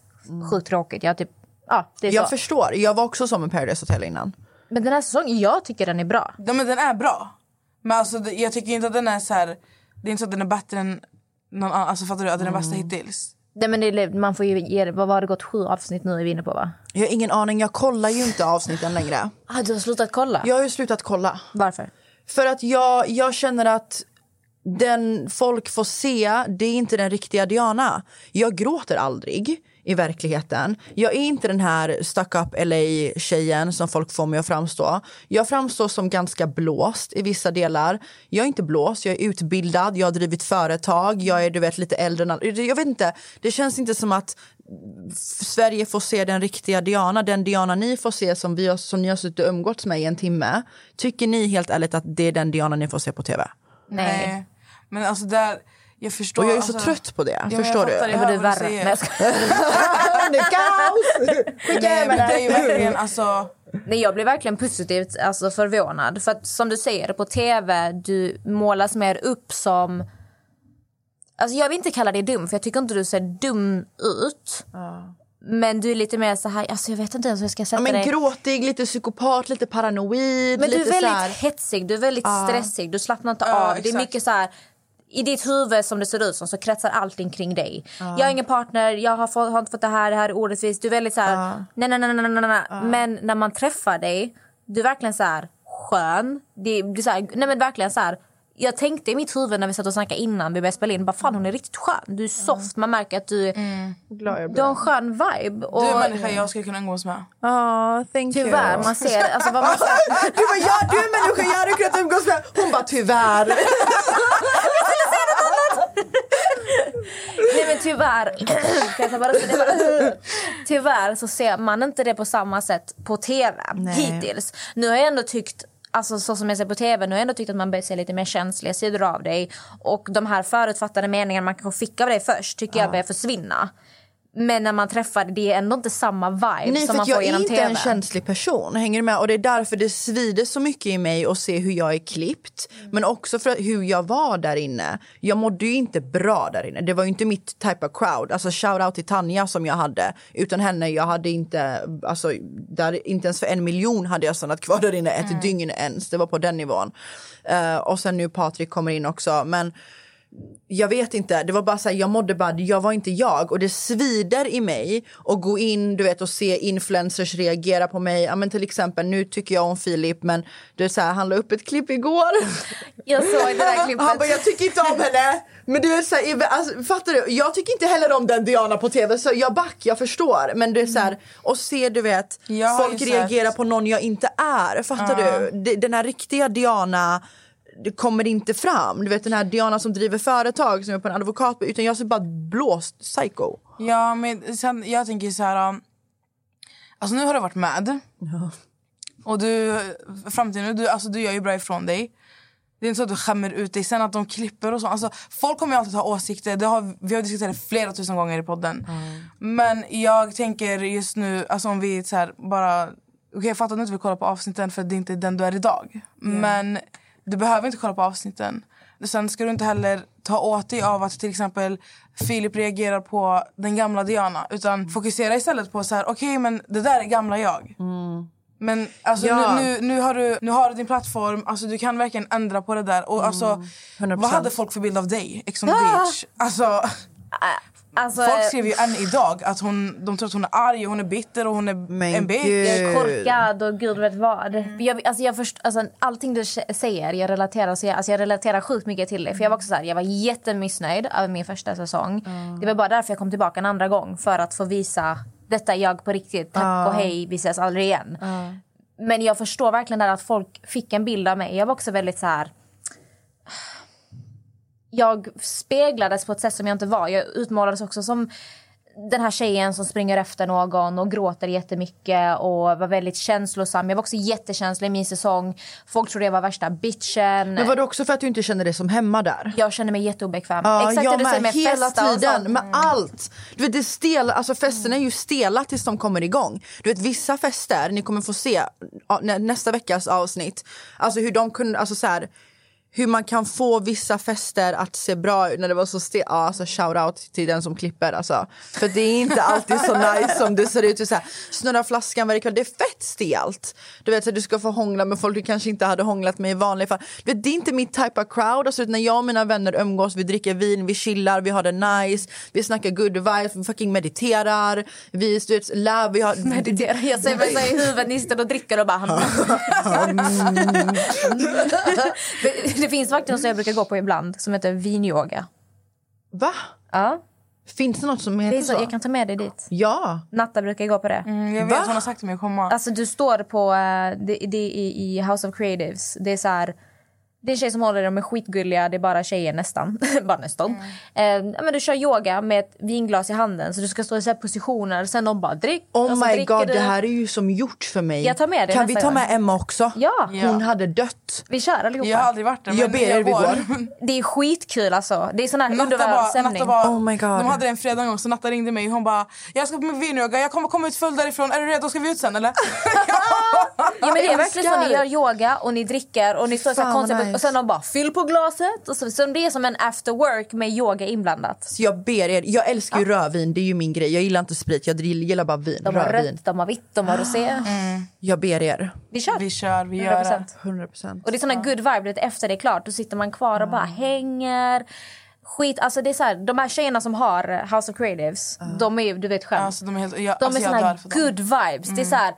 sjukt tråkigt. Jag typ, ja, det är Jag så. förstår. Jag var också som med Paradise Hotel innan. Men den här säsongen, jag tycker den är bra. Ja, men den är bra. Men alltså, jag tycker inte att den är så här... Det är inte så att den är bättre än någon annan. Alltså fattar du? Att den är bästa hittills. Nej, men det, man får ju ge vad har det gått sju avsnitt nu är vi inne på va? Jag har ingen aning, jag kollar ju inte avsnitten längre. Ah, du har slutat kolla? Jag har ju slutat kolla. Varför? För att jag, jag känner att den folk får se, det är inte den riktiga Diana. Jag gråter aldrig i verkligheten. Jag är inte den här stuck up LA-tjejen som folk får mig att framstå. Jag framstår som ganska blåst i vissa delar. Jag är inte blåst, jag är utbildad, jag har drivit företag, jag är du vet lite äldre än Jag vet inte, det känns inte som att Sverige får se den riktiga Diana, den Diana ni får se som, vi har, som ni har suttit och umgåtts med i en timme. Tycker ni helt ärligt att det är den Diana ni får se på tv? Nej. Men alltså där, jag förstår. Och jag är alltså, så trött på det, Ja, förstår jag du? jag <laughs> Men du är värre. Nej, jag skojar. det är kaos! Det är ju verkligen alltså... Nej, jag blir verkligen positivt alltså, förvånad. För att som du säger, på tv du målas mer upp som... Alltså, jag vill inte kalla dig dum, för jag tycker inte du ser dum ut. Men du är lite mer så här, alltså, jag vet inte ens hur jag ska sätta Ja, men dig. gråtig, lite psykopat, lite paranoid. Men du är lite väldigt så här- hetsig, du är väldigt Ja. stressig, du slappnar inte Ja, av. Det är exakt. mycket så här... I ditt huvud som det ser ut som så kretsar allting kring dig. Jag har ingen partner, jag har, fått, har inte fått det här, det här är orättvist. Du är väldigt så här, nej, nej, nej, nej, nej, nej. Men när man träffar dig, du är verkligen så här skön. Det, det är så här, nej men verkligen så här. Jag tänkte i mitt huvud när vi satt och snackade innan vi började spela in, bara fan hon är riktigt skön. Du är soft, man märker att du, jag du har en skön vibe. Och Du är människa jag skulle kunna umgås med. Ja, thank you. tyvärr, man ser, alltså vad man <laughs> Du bara, ja, du är människa jag hade kunnat umgås med. Hon bara, tyvärr. <laughs> Nej men tyvärr, <clears throat> <clears throat> tyvärr så ser man inte det på samma sätt på tv hittills. Nu har jag ändå tyckt Alltså så som jag ser på tv, nu har jag ändå tyckt att man börjar se lite mer känsliga sidor av dig. Och de här förutfattade meningarna man kanske fick av dig först tycker jag börjar försvinna. Men när man träffar det är ändå inte samma vibe Nej, som man att jag får är genom inte tv. en känslig person. Hänger med? Och det är därför det svider så mycket i mig att se hur jag är klippt. Men också för hur jag var där inne. Jag mådde ju inte bra där inne. Det var ju inte mitt type of crowd. Alltså shout out till Tanja som jag hade. Utan henne, jag hade inte, alltså där, inte ens för en miljon hade jag stannat kvar där inne ett dygn ens. Det var på den nivån. Eh, och sen nu Patrik kommer in också. Men jag vet inte, det var bara så här, jag mådde bara, jag var inte jag och det svider i mig att gå in du vet, och se influencers reagera på mig. Ja, men till exempel, nu tycker jag om Filip men är så här, han la upp ett klipp igår. Jag såg det där <laughs> klippet. Han bara, jag tycker inte om henne. Men du är så här, alltså, fattar du? Jag tycker inte heller om den Diana på tv så jag back, jag förstår. Men det är så här, och se du vet, Jag folk reagera på någon jag inte är. Fattar du? Det- Den här riktiga Diana det kommer inte fram. Du vet den här Diana som driver företag som är på en advokat utan jag ser bara blåst psycho. Ja, men sen, jag tänker så här... um, Alltså nu har du varit med. Och du, fram till nu, du, alltså, du gör ju bra ifrån dig. Det är inte så att du skämmer ut dig. Sen att de klipper och så. Alltså, folk kommer ju alltid ha åsikter. Det har, vi har diskuterat det flera tusen gånger i podden. Men jag tänker just nu, alltså om vi så här, bara... Okej, jag fattar att du inte vill kolla på avsnitten för det är inte den du är idag. Men du behöver inte kolla på avsnitten. Sen ska du inte heller ta åt dig av att till exempel Filip reagerar på den gamla Diana. Utan fokusera istället på så här, okej men det där är gamla jag. Men alltså, Ja. nu, nu, nu, har du, nu har du din plattform, alltså, du kan verkligen ändra på det där. Och, alltså, 100%. vad hade folk för bild av dig? Ex on the beach? Alltså, Alltså, folk skriver ju än idag att hon, de tror att hon är arg, och hon är bitter och hon är Men en bitch. Jag är korkad och gud vet vad. Jag, alltså jag först, alltså allting du säger, jag relaterar, så jag, alltså jag relaterar sjukt mycket till det. För jag var också så här, jag var jättemissnöjd över min första säsong. Det var bara därför jag kom tillbaka en andra gång. För att få visa, detta är jag på riktigt. Tack och hej, vi ses aldrig igen. Men jag förstår verkligen där att folk fick en bild av mig. Jag var också väldigt så här... Jag speglades på ett sätt som jag inte var. Jag utmålades också som den här tjejen som springer efter någon och gråter jättemycket och var väldigt känslosam. Jag var också jättekänslig i min säsong. Folk trodde jag var värsta bitchen. Men var det också för att du inte kände dig som hemma där? Jag kände mig jätteobekväm. Ja, Exakt jag det med, med hela tiden, med allt. Du vet, det är stel, alltså festerna är ju stela tills de kommer igång. Du vet vissa fester, ni kommer få se nästa veckas avsnitt, alltså hur de kunde, alltså så här, hur man kan få vissa fester att se bra ut när det var så stelt. Ja, alltså shout out till den som klipper alltså. För det är inte alltid så nice som det ser ut. Så här, snurra flaskan varje kväll. Det är fett stelt. Du vet så här, du ska få hångla med folk du kanske inte hade hånglat med i vanliga fall. Vet, det är inte mitt type of crowd. Alltså, när jag och mina vänner umgås, vi dricker vin, vi chillar, vi har det nice, vi snackar good vibes, vi fucking mediterar, vi du vet, lär, vi har... Meditera. Jag ser mig i huvudet, och dricker och bara... <laughs> <laughs> det, det finns faktiskt något som jag brukar gå på ibland som heter vinyoga. Va? Ja. Finns det något som Det heter är så, så? jag kan ta med dig dit. Ja. Natta brukar gå på det. Mm, jag vet, hon har sagt till mig att komma. Alltså du står på, eh, det, det är i, i House of Creatives. Det är så här, det är en tjej som håller dem är skitgulliga, det är bara tjejer nästan. <laughs> bara nästan. Mm. Eh, men du kör yoga med ett vinglas i handen så du ska stå i så här positioner. Sen de bara drick. Oh my dricker god, du. det här är ju som gjort för mig. Jag tar med det Kan vi ta med gång. Emma också? Ja. Hon hade dött. Vi kör allihopa. Jag har aldrig varit där. Jag ber er, vi går. <laughs> Det är skitkul alltså. Det är sån här Natta underbar bara, stämning. Natta bara, Oh my God. De hade det en fredag en gång så Natta ringde mig och hon bara Jag ska på min vinyoga, jag kommer komma ut full därifrån, är du redo? Ska vi ut sen eller? <laughs> Ja, men det är verkligen så. Ni gör yoga och ni dricker och ni står så här Fan, konstigt nice. Och sen de bara fyll på glaset. Och så, så det är som en after work med yoga inblandat. Så jag ber er, jag älskar ju rödvin, det är ju min grej. Jag gillar inte sprit, jag gillar bara vin. De har rödvin. rött, de har vitt, de har rosé. Jag ber er. Vi kör. Vi kör, vi gör det. 100%. 100%. Och det är såna good vibe, efter det är klart. Då sitter man kvar och bara hänger. Skit, alltså det är så här, de här tjejerna som har House of Creatives, de är ju, du vet själv. Alltså, de är, helt, jag, de alltså, är jag såna för dem. good vibes. Det är så här,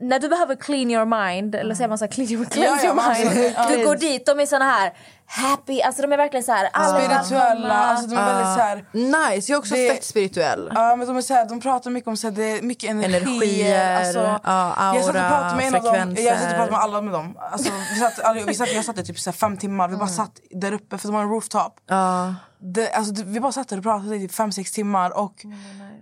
när du behöver clean your mind, eller säger man så här, clean your, cleanse Ja, ja, your mind. alltså, du går dit, de är såna här happy, alltså de är verkligen så här. alla Spirituella, alltså de är väldigt så här, Nice, jag är också Det- fett spirituell. Ja, men de, är så här, de pratar mycket om så här, det är mycket energier. Energier, alltså, ja, jag satt och aura, pratade med en av dem. Jag satt och pratade med alla med dem. Alltså, vi satt, vi satt, jag satt där typ så här, fem timmar. Vi bara satt där uppe för de har en rooftop. Det, alltså, vi bara satt och pratade i typ fem, sex timmar. Och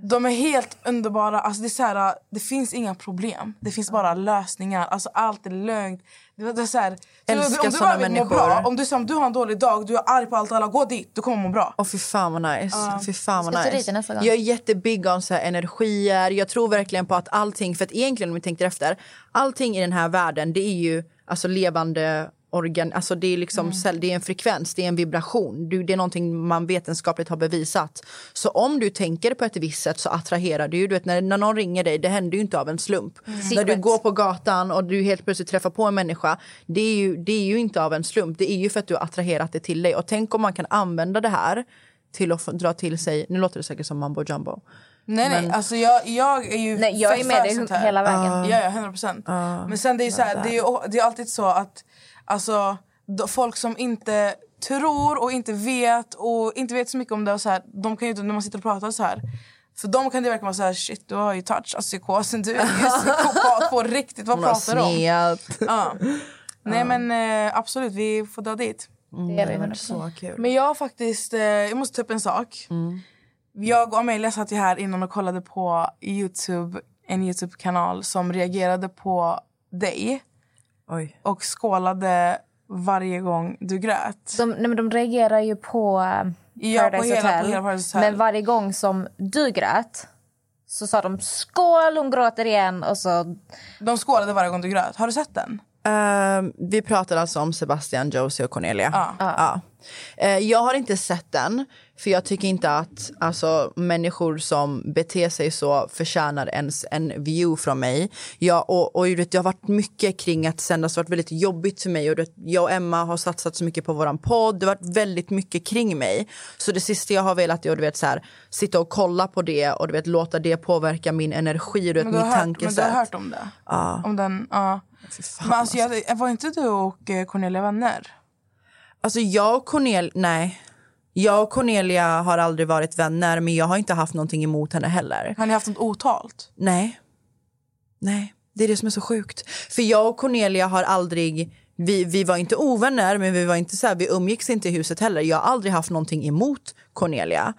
De är helt underbara. Alltså, det, är så här, det finns inga problem. Det finns bara lösningar. Alltså, allt är lugnt. Det, det är så här, så Älskar om du bara vill må bra, om du, om du har en dålig dag, du är arg på allt och alla, gå dit. Du kommer må bra. Åh fy fan vad nice. Fy fan vad nice. Jag är jättebig om så här energier. Jag tror verkligen på att allting, för att egentligen om vi tänker efter, allting i den här världen det är ju alltså levande organ, alltså det är liksom cell- det är en frekvens, det är en vibration. Du, det är någonting man vetenskapligt har bevisat. Så om du tänker på ett visst sätt så attraherar du ju, du vet när, när någon ringer dig, det händer ju inte av en slump. När du går på gatan och du helt plötsligt träffar på en människa, det är ju, det är ju inte av en slump, det är ju för att du har attraherat det till dig. Och tänk om man kan använda det här till att dra till sig, nu låter det säkert som mambo jumbo. Nej, nej. Men- Alltså, jag, jag är ju Nej, jag är med dig hela vägen. Ja, ja, 100 procent. Men sen det är, så här, det, är, ju- det är alltid så att alltså, folk som inte tror och inte vet och inte vet så mycket om det och så här, de kan ju när man sitter och pratar så här för dem kan det verkligen vara så här, shit du har ju touch av psykosen, du är <laughs> psykopat på riktigt, vad pratar du om? Ja. Nej men eh, absolut, vi får dra dit. Vi Det var 100%. så kul. Men jag faktiskt, eh, jag måste ta upp en sak. Jag och Amelia satt ju här innan och kollade på Youtube, en Youtube-kanal som reagerade på dig Oj. och skålade varje gång du grät. De, nej, men de reagerar ju på eh, Ja, på Paradise hela- Hotel. på hela Paradise Hotel. Men varje gång som du grät så sa de skål, hon gråter igen. Och så, De skålade varje gång du grät. Har du sett den? Ehm, vi pratar alltså om Sebastian, Josie och Cornelia. Ja. Ja. Eh, jag har inte sett den, för jag tycker inte att alltså, människor som beter sig så förtjänar ens en view från mig. Jag, och, och, du vet, det har varit mycket kring att sända, så det har varit väldigt jobbigt för mig. Och, du vet, jag och Emma har satsat så mycket på våran podd, det har varit väldigt mycket kring mig. Så det sista jag har velat är att du vet, så här, sitta och kolla på det och du vet, låta det påverka min energi och du vet, Men du, har mitt hört, men du tankesätt. har hört om det? Ja. Om den, ja. fan, Men alltså, jag, var inte du och eh, Cornelia vänner? Alltså jag och Cornelia, nej. Jag och Cornelia har aldrig varit vänner men jag har inte haft någonting emot henne heller. Har ni haft något otalt? Nej. Nej, det är det som är så sjukt. För jag och Cornelia har aldrig, vi, vi var inte ovänner men vi var inte så här, vi umgicks inte i huset heller. Jag har aldrig haft någonting emot Cornelia.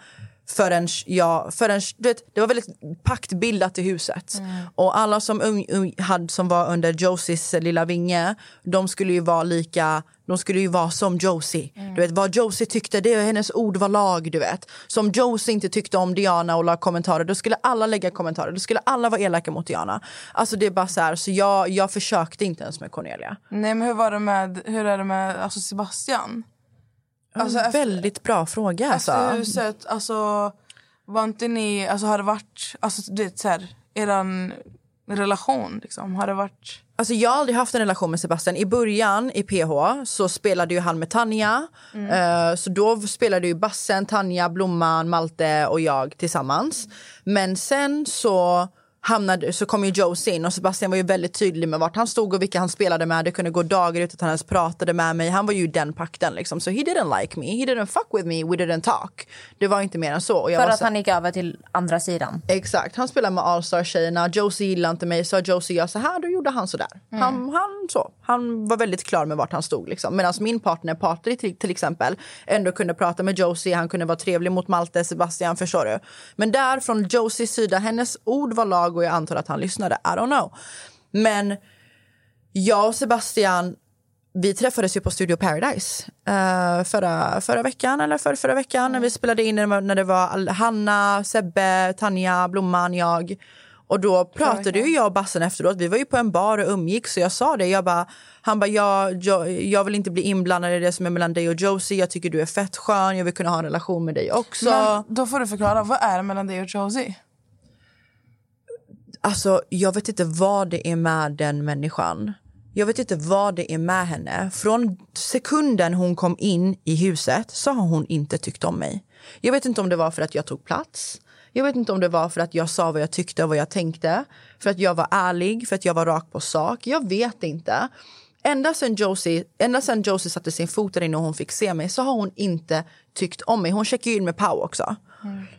Förrän jag, förrän, du vet, det var väldigt paktbildat i huset. Och alla som, ung, ung, hade, som var under Josies lilla vinge, de skulle ju vara lika de skulle ju vara som Josie. Du vet, vad Josie tyckte, det hennes ord var lag. Du vet. Som Josie inte tyckte om Diana och la kommentarer, då skulle alla lägga kommentarer. Då skulle alla vara elaka mot Diana. Alltså det är bara så här, så jag, jag försökte inte ens med Cornelia. Nej men hur var det med, hur är det med alltså Sebastian? Alltså, efter- Väldigt bra fråga. Alltså. Efter huset, alltså var inte ni, alltså har det varit, alltså du vet såhär, eran relation liksom, har det varit? Alltså jag har aldrig haft en relation med Sebastian. I början i PH så spelade ju han med Tanja. Eh, så då spelade ju Bassen, Tanja, Blomman, Malte och jag tillsammans. Men sen så hamnade, så kom ju Josie in och Sebastian var ju väldigt tydlig med vart han stod och vilka han spelade med. Det kunde gå dagar utan att han ens pratade med mig. Han var ju den pakten liksom. Så he didn't like me, he didn't fuck with me, we didn't talk. Det var inte mer än så. För att så- han gick över till andra sidan. Exakt, han spelar med All-Star-tjejerna. Josie gillade inte mig, så Josie gör så här, då gjorde han så där. Han, han, så. han var väldigt klar med vart han stod. Liksom. Medan min partner Patrik till, till exempel ändå kunde prata med Josie, han kunde vara trevlig mot Malte, Sebastian, förstår du? Men där från Josies sida, hennes ord var lag och jag antar att han lyssnade. I don't know. Men jag och Sebastian vi träffades ju på Studio Paradise eh, förra, förra veckan eller för, förra veckan när vi spelade in när det var, Hanna, Sebbe, Tanja, Blomman, jag. Och då pratade ju jag och Bassen efteråt. Vi var ju på en bar och umgicks så jag sa det. Jag bara, han bara, jag, jag, jag vill inte bli inblandad i det som är mellan dig och Josie. Jag tycker du är fett skön. Jag vill kunna ha en relation med dig också. Men då får du förklara, vad är det mellan dig och Josie? Alltså, jag vet inte vad det är med den människan. Jag vet inte vad det är med henne. Från sekunden hon kom in i huset så har hon inte tyckt om mig. Jag vet inte om det var för att jag tog plats. Jag vet inte om det var för att jag sa vad jag tyckte och vad jag tänkte. För att jag var ärlig, för att jag var rak på sak. Jag vet inte. Ända sen Josie, ända sen Josie satte sin fot där inne och hon fick se mig så har hon inte tyckt om mig. Hon checkade in med Pau också.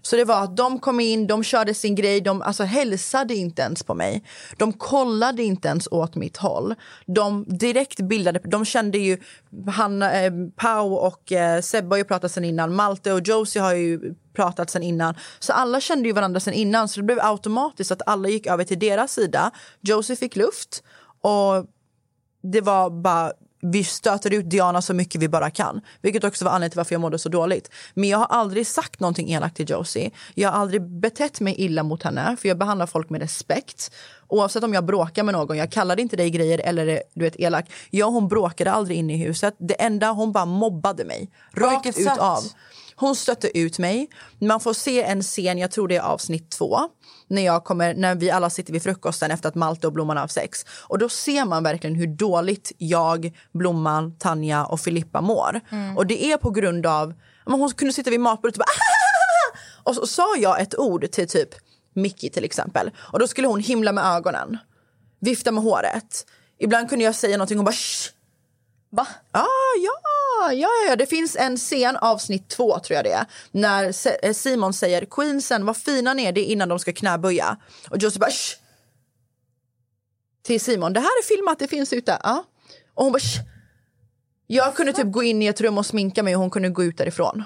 Så det var att de kom in, de körde sin grej, de alltså, hälsade inte ens på mig. De kollade inte ens åt mitt håll. De direkt bildade, de kände ju, han, eh, Pau och eh, Sebbe har ju pratat sen innan, Malte och Josie har ju pratat sen innan. Så alla kände ju varandra sen innan så det blev automatiskt att alla gick över till deras sida. Josie fick luft och det var bara vi stöter ut Diana så mycket vi bara kan. Vilket också var anledningen till varför jag mådde så dåligt. Men jag har aldrig sagt någonting elakt till Josie. Jag har aldrig betett mig illa mot henne. För jag behandlar folk med respekt. Oavsett om jag bråkar med någon. Jag kallade inte dig grejer eller du vet elak. Jag och hon bråkade aldrig inne i huset. Det enda hon bara mobbade mig. Rakt ut sätt? av. Hon stötte ut mig. Man får se en scen, jag tror det är avsnitt två. När, jag kommer, när vi alla sitter vid frukosten efter att Malte och Blomman har sex. Och då ser man verkligen hur dåligt jag, Blomman, Tanja och Filippa mår. Och det är på grund av... Hon kunde sitta vid matbordet och bara... "Ah!" Och så sa jag ett ord till typ Mickey till exempel. Och då skulle hon himla med ögonen. Vifta med håret. Ibland kunde jag säga någonting och bara Shh! Va? Ah, ja, ja, ja, det finns en scen, avsnitt två tror jag det är, när eh, Simon säger Queensen, vad fina ni är, det är innan de ska knäböja. Och Josie bara Shh! Till Simon, det här är filmat, det finns ute. Ja. Och hon bara Shh! Jag kunde typ gå in i ett rum och sminka mig och hon kunde gå ut därifrån.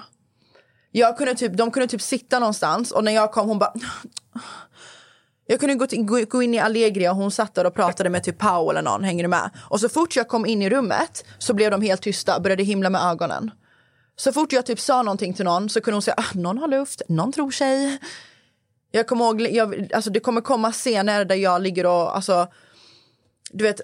Jag kunde typ, de kunde typ sitta någonstans och när jag kom hon bara jag kunde gå, till, gå, in i Allegria och hon satt där och pratade med typ Pau eller någon, hänger du med? Och så fort jag kom in i rummet så blev de helt tysta, började himla med ögonen. Så fort jag typ sa någonting till någon så kunde hon säga ah, någon har luft, någon tror sig. Jag kommer ihåg, jag, alltså det kommer komma scener där jag ligger och alltså, du vet,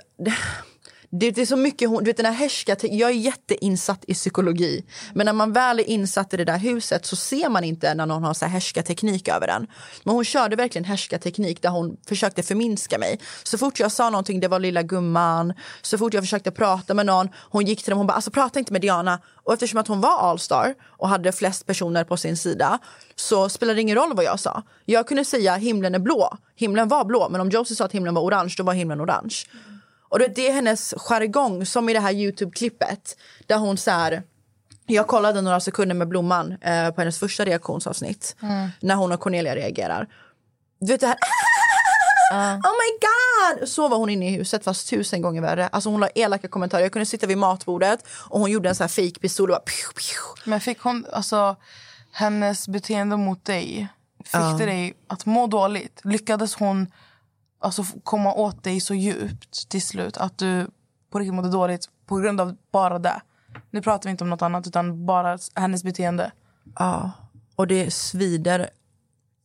det, det är så mycket, hon, du vet den här härska, jag är jätteinsatt i psykologi. Men när man väl är insatt i det där huset så ser man inte när någon har så här härskarteknik över den. Men hon körde verkligen härska teknik där hon försökte förminska mig. Så fort jag sa någonting, det var lilla gumman. Så fort jag försökte prata med någon, hon gick till dem och bara, alltså prata inte med Diana. Och eftersom att hon var allstar och hade flest personer på sin sida så spelade det ingen roll vad jag sa. Jag kunde säga himlen är blå. Himlen var blå, men om Josie sa att himlen var orange, då var himlen orange. Och det, det är hennes jargong, som i det här Youtube-klippet där hon så här, jag kollade några sekunder med Blomman eh, på hennes första reaktionsavsnitt när hon och Cornelia reagerar. Du vet det här Oh my god! Så var hon inne i huset fast tusen gånger värre. Alltså hon la elaka kommentarer. Jag kunde sitta vid matbordet och hon gjorde en sån här fake pistol och bara pew, pew. Men fick hon, alltså, hennes beteende mot dig fick Ja. det dig att må dåligt? Lyckades hon alltså, komma åt dig så djupt till slut att du på riktigt mådde dåligt på grund av bara det? Nu pratar vi inte om något annat utan bara hennes beteende. Ja, och det svider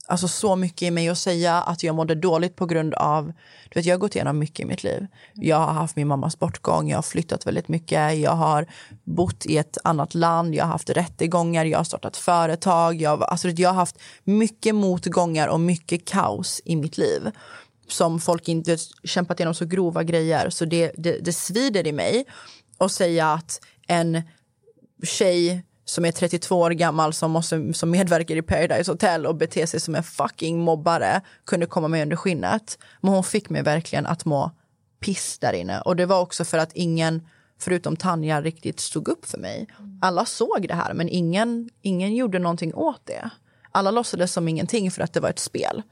alltså så mycket i mig att säga att jag mådde dåligt på grund av... Du vet, jag har gått igenom mycket i mitt liv. Jag har haft min mammas bortgång, jag har flyttat väldigt mycket. Jag har bott i ett annat land, jag har haft rättegångar, jag har startat företag. Jag, har- alltså, jag har haft mycket motgångar och mycket kaos i mitt liv som folk inte kämpat igenom så grova grejer. Så det, det, det svider i mig att säga att en tjej som är 32 år gammal som, måste, som medverkar i Paradise Hotel och beter sig som en fucking mobbare kunde komma med under skinnet. Men hon fick mig verkligen att må piss där inne. Och det var också för att ingen, förutom Tanja, riktigt stod upp för mig. Alla såg det här, men ingen, ingen gjorde någonting åt det. Alla låtsades som ingenting för att det var ett spel.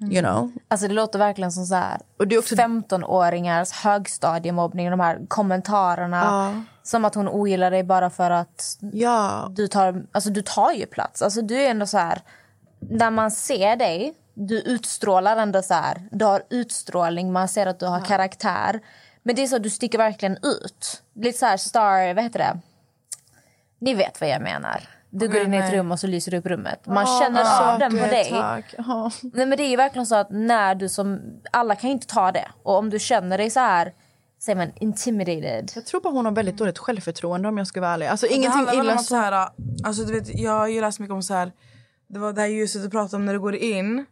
You know? Alltså det låter verkligen som så här Och det är också 15-åringars högstadiemobbning. De här kommentarerna. Ja. Som att hon ogillar dig bara för att Ja. du tar, alltså du tar ju plats. Alltså du är ändå så här, när man ser dig, du utstrålar ändå så här, du har utstrålning, man ser att du har karaktär. Men det är så att du sticker verkligen ut. Lite så här star, vad heter det? Ni vet vad jag menar. Du går in i ett rum och så lyser du upp rummet. Man Åh, känner vad av den på du dig. Tack. Ja. Nej men det är ju verkligen så att när du som, alla kan ju inte ta det. Och om du känner dig så här, säger man intimidated. Jag tror bara hon har väldigt dåligt självförtroende om jag ska vara ärlig. Alltså ingenting illa om så. här, alltså, du vet, Jag har ju läst mycket om så här, det var det här ljuset du pratade om när du går in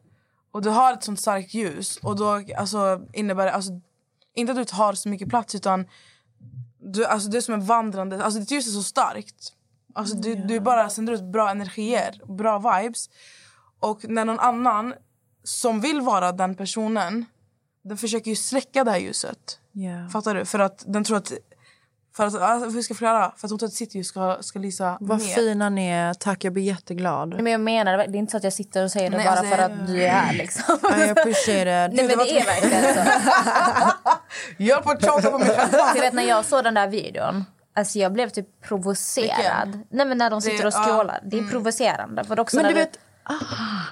och du har ett sånt starkt ljus och då alltså, innebär det, alltså, inte att du har så mycket plats utan du, alltså, det är som en vandrande, alltså ditt ljus är så starkt. Alltså, du, du bara sänder ut bra energier, bra vibes. Och när någon annan som vill vara den personen, den försöker ju släcka det här ljuset. Ja. Fattar du? För att den tror att... För att, alltså, hur ska jag förklara? För att hon tror att sitt ljus ska, ska lysa Vad mer. fina ni är. Tack, jag blir jätteglad. Men jag menar det är inte så att jag sitter och säger det Nej, bara alltså, för att du är här liksom. I appreciate it. Nej men det är verkligen så. <laughs> Jag höll på att tjata på mig själv. Jag vet när jag såg den där videon, alltså jag blev typ provocerad. Vilken? Nej men när de sitter och skrålar. Det är provocerande. För också Men du vet,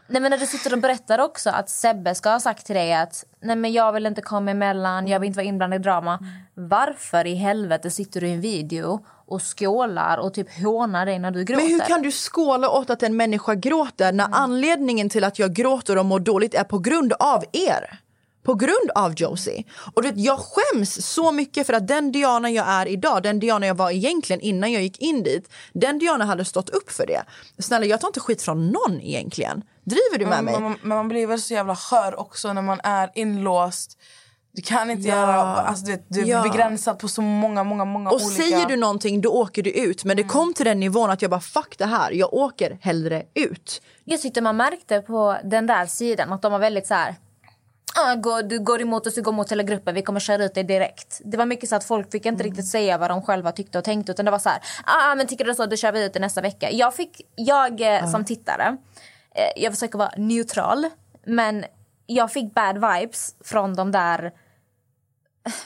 Nej men när du sitter och berättar också att Sebbe ska ha sagt till dig att nej men jag vill inte komma emellan, jag vill inte vara inblandad i drama. Varför i helvete sitter du i en video och skålar och typ hånar dig när du gråter? men hur kan du skåla åt att en människa gråter när anledningen till att jag gråter och mår dåligt är på grund av er? På grund av Josie. Och du vet, jag skäms så mycket för att den Diana jag är idag, den Diana jag var egentligen innan jag gick in dit, den Diana hade stått upp för det. Snälla, jag tar inte skit från någon egentligen. Driver du med Men, mig? men, men man blir väl så jävla skör också när man är inlåst. Du kan inte Ja. göra... Alltså, du, du är Ja. begränsad på så många, många, många Och olika... säger du någonting då åker du ut. Men det kom till den nivån att jag bara fuck det här, jag åker hellre ut. Jag tyckte man märkte på den där sidan att de var väldigt så här... Ah, gå, du går emot oss, du går emot hela gruppen, vi kommer köra ut dig direkt. Det var mycket så att folk fick inte riktigt säga vad de själva tyckte och tänkte utan det var så här, ah men tycker du så, då kör vi ut dig nästa vecka. Jag fick, jag eh, som tittare, eh, jag försöker vara neutral, men jag fick bad vibes från de där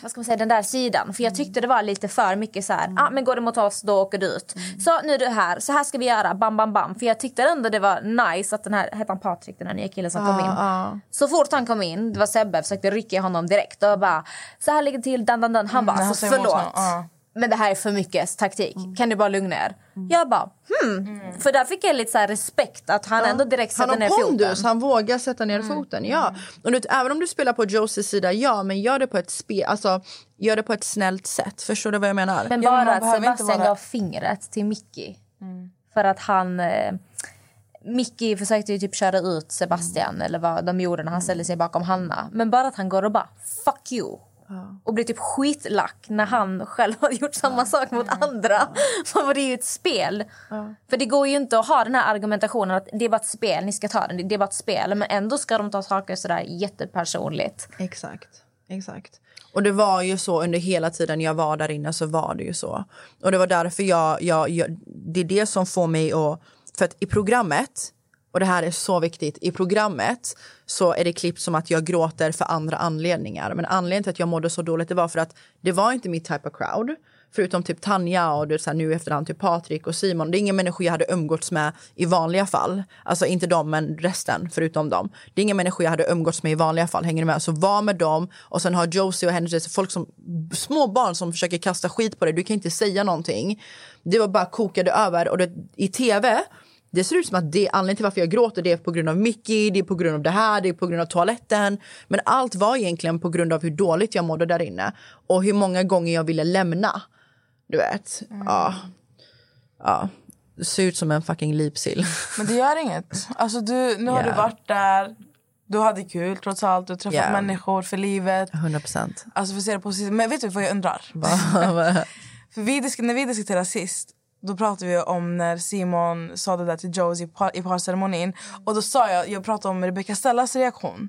vad ska man säga, den där sidan. För jag tyckte det var lite för mycket så här, ah, men går du mot oss då åker du ut. Så nu är du här, så här ska vi göra, bam bam bam. För jag tyckte ändå det var nice att den här, hette han Patrik den här nya killen som kom in. Så fort han kom in, det var Sebbe, försökte rycka i honom direkt och bara så här ligger det till, dan dan dan. Han bara Mm, han alltså förlåt. ja. Men det här är för mycket taktik. Mm. Kan du bara lugna er? Jag bara hmm. För där fick jag lite så här respekt att han ändå direkt sätter ner har foten. pondus, han vågar sätta ner foten. Ja. Och du även om du spelar på Josies sida, ja, men gör det på ett spe, alltså, gör det på ett snällt sätt. Förstår du vad jag menar? Men Ja, bara man att Sebastian vara- gav fingret till Mickey. För att han... Eh, Mickey försökte ju typ köra ut Sebastian eller vad de gjorde när han ställde sig bakom Hanna. Men bara att han går och bara fuck you. Och blir typ skitlack när han själv <laughs> har gjort samma sak mot andra. <laughs> För det är ju ett spel. För det går ju inte att ha den här argumentationen att det är bara ett spel, ni ska ta den, det är bara ett spel. Men ändå ska de ta saker sådär jättepersonligt. Exakt. Exakt. Och det var ju så under hela tiden jag var där inne så var det ju så. Och det var därför jag, jag, jag det är det som får mig att, för att i programmet, och det här är så viktigt, i programmet så är det klippt som att jag gråter för andra anledningar. Men anledningen till att jag mådde så dåligt det var för att det var inte mitt type of crowd. Förutom typ Tanja och du så här, nu i efterhand typ Patrik och Simon. Det är inga människor jag hade umgåtts med i vanliga fall. Alltså inte dem men resten förutom dem. Det är inga människor jag hade umgåtts med i vanliga fall. Hänger du med? Så var med dem och sen har Josie och Henry, folk som små barn som försöker kasta skit på dig. Du kan inte säga någonting. Det var bara kokade över och det, i tv det ser ut som att det, anledningen till varför jag gråter det är på grund av Mickey, det är på grund av det här, det är på grund av toaletten. Men allt var egentligen på grund av hur dåligt jag mådde där inne. Och hur många gånger jag ville lämna. Du vet. Ja. Ja. Det ser ut som en fucking lipsill. <laughs> Men det gör inget. Alltså du, nu har Ja. du varit där. Du hade kul trots allt. Du har träffat Ja. människor för livet. 100 procent. Alltså för se det positivt. Men vet du vad jag undrar? <laughs> för vi när vi diskuterade sist då pratade vi om när Simon sa det där till Josie i, par- i parceremonin. Och då sa jag, jag pratade om Rebecca Stellas reaktion.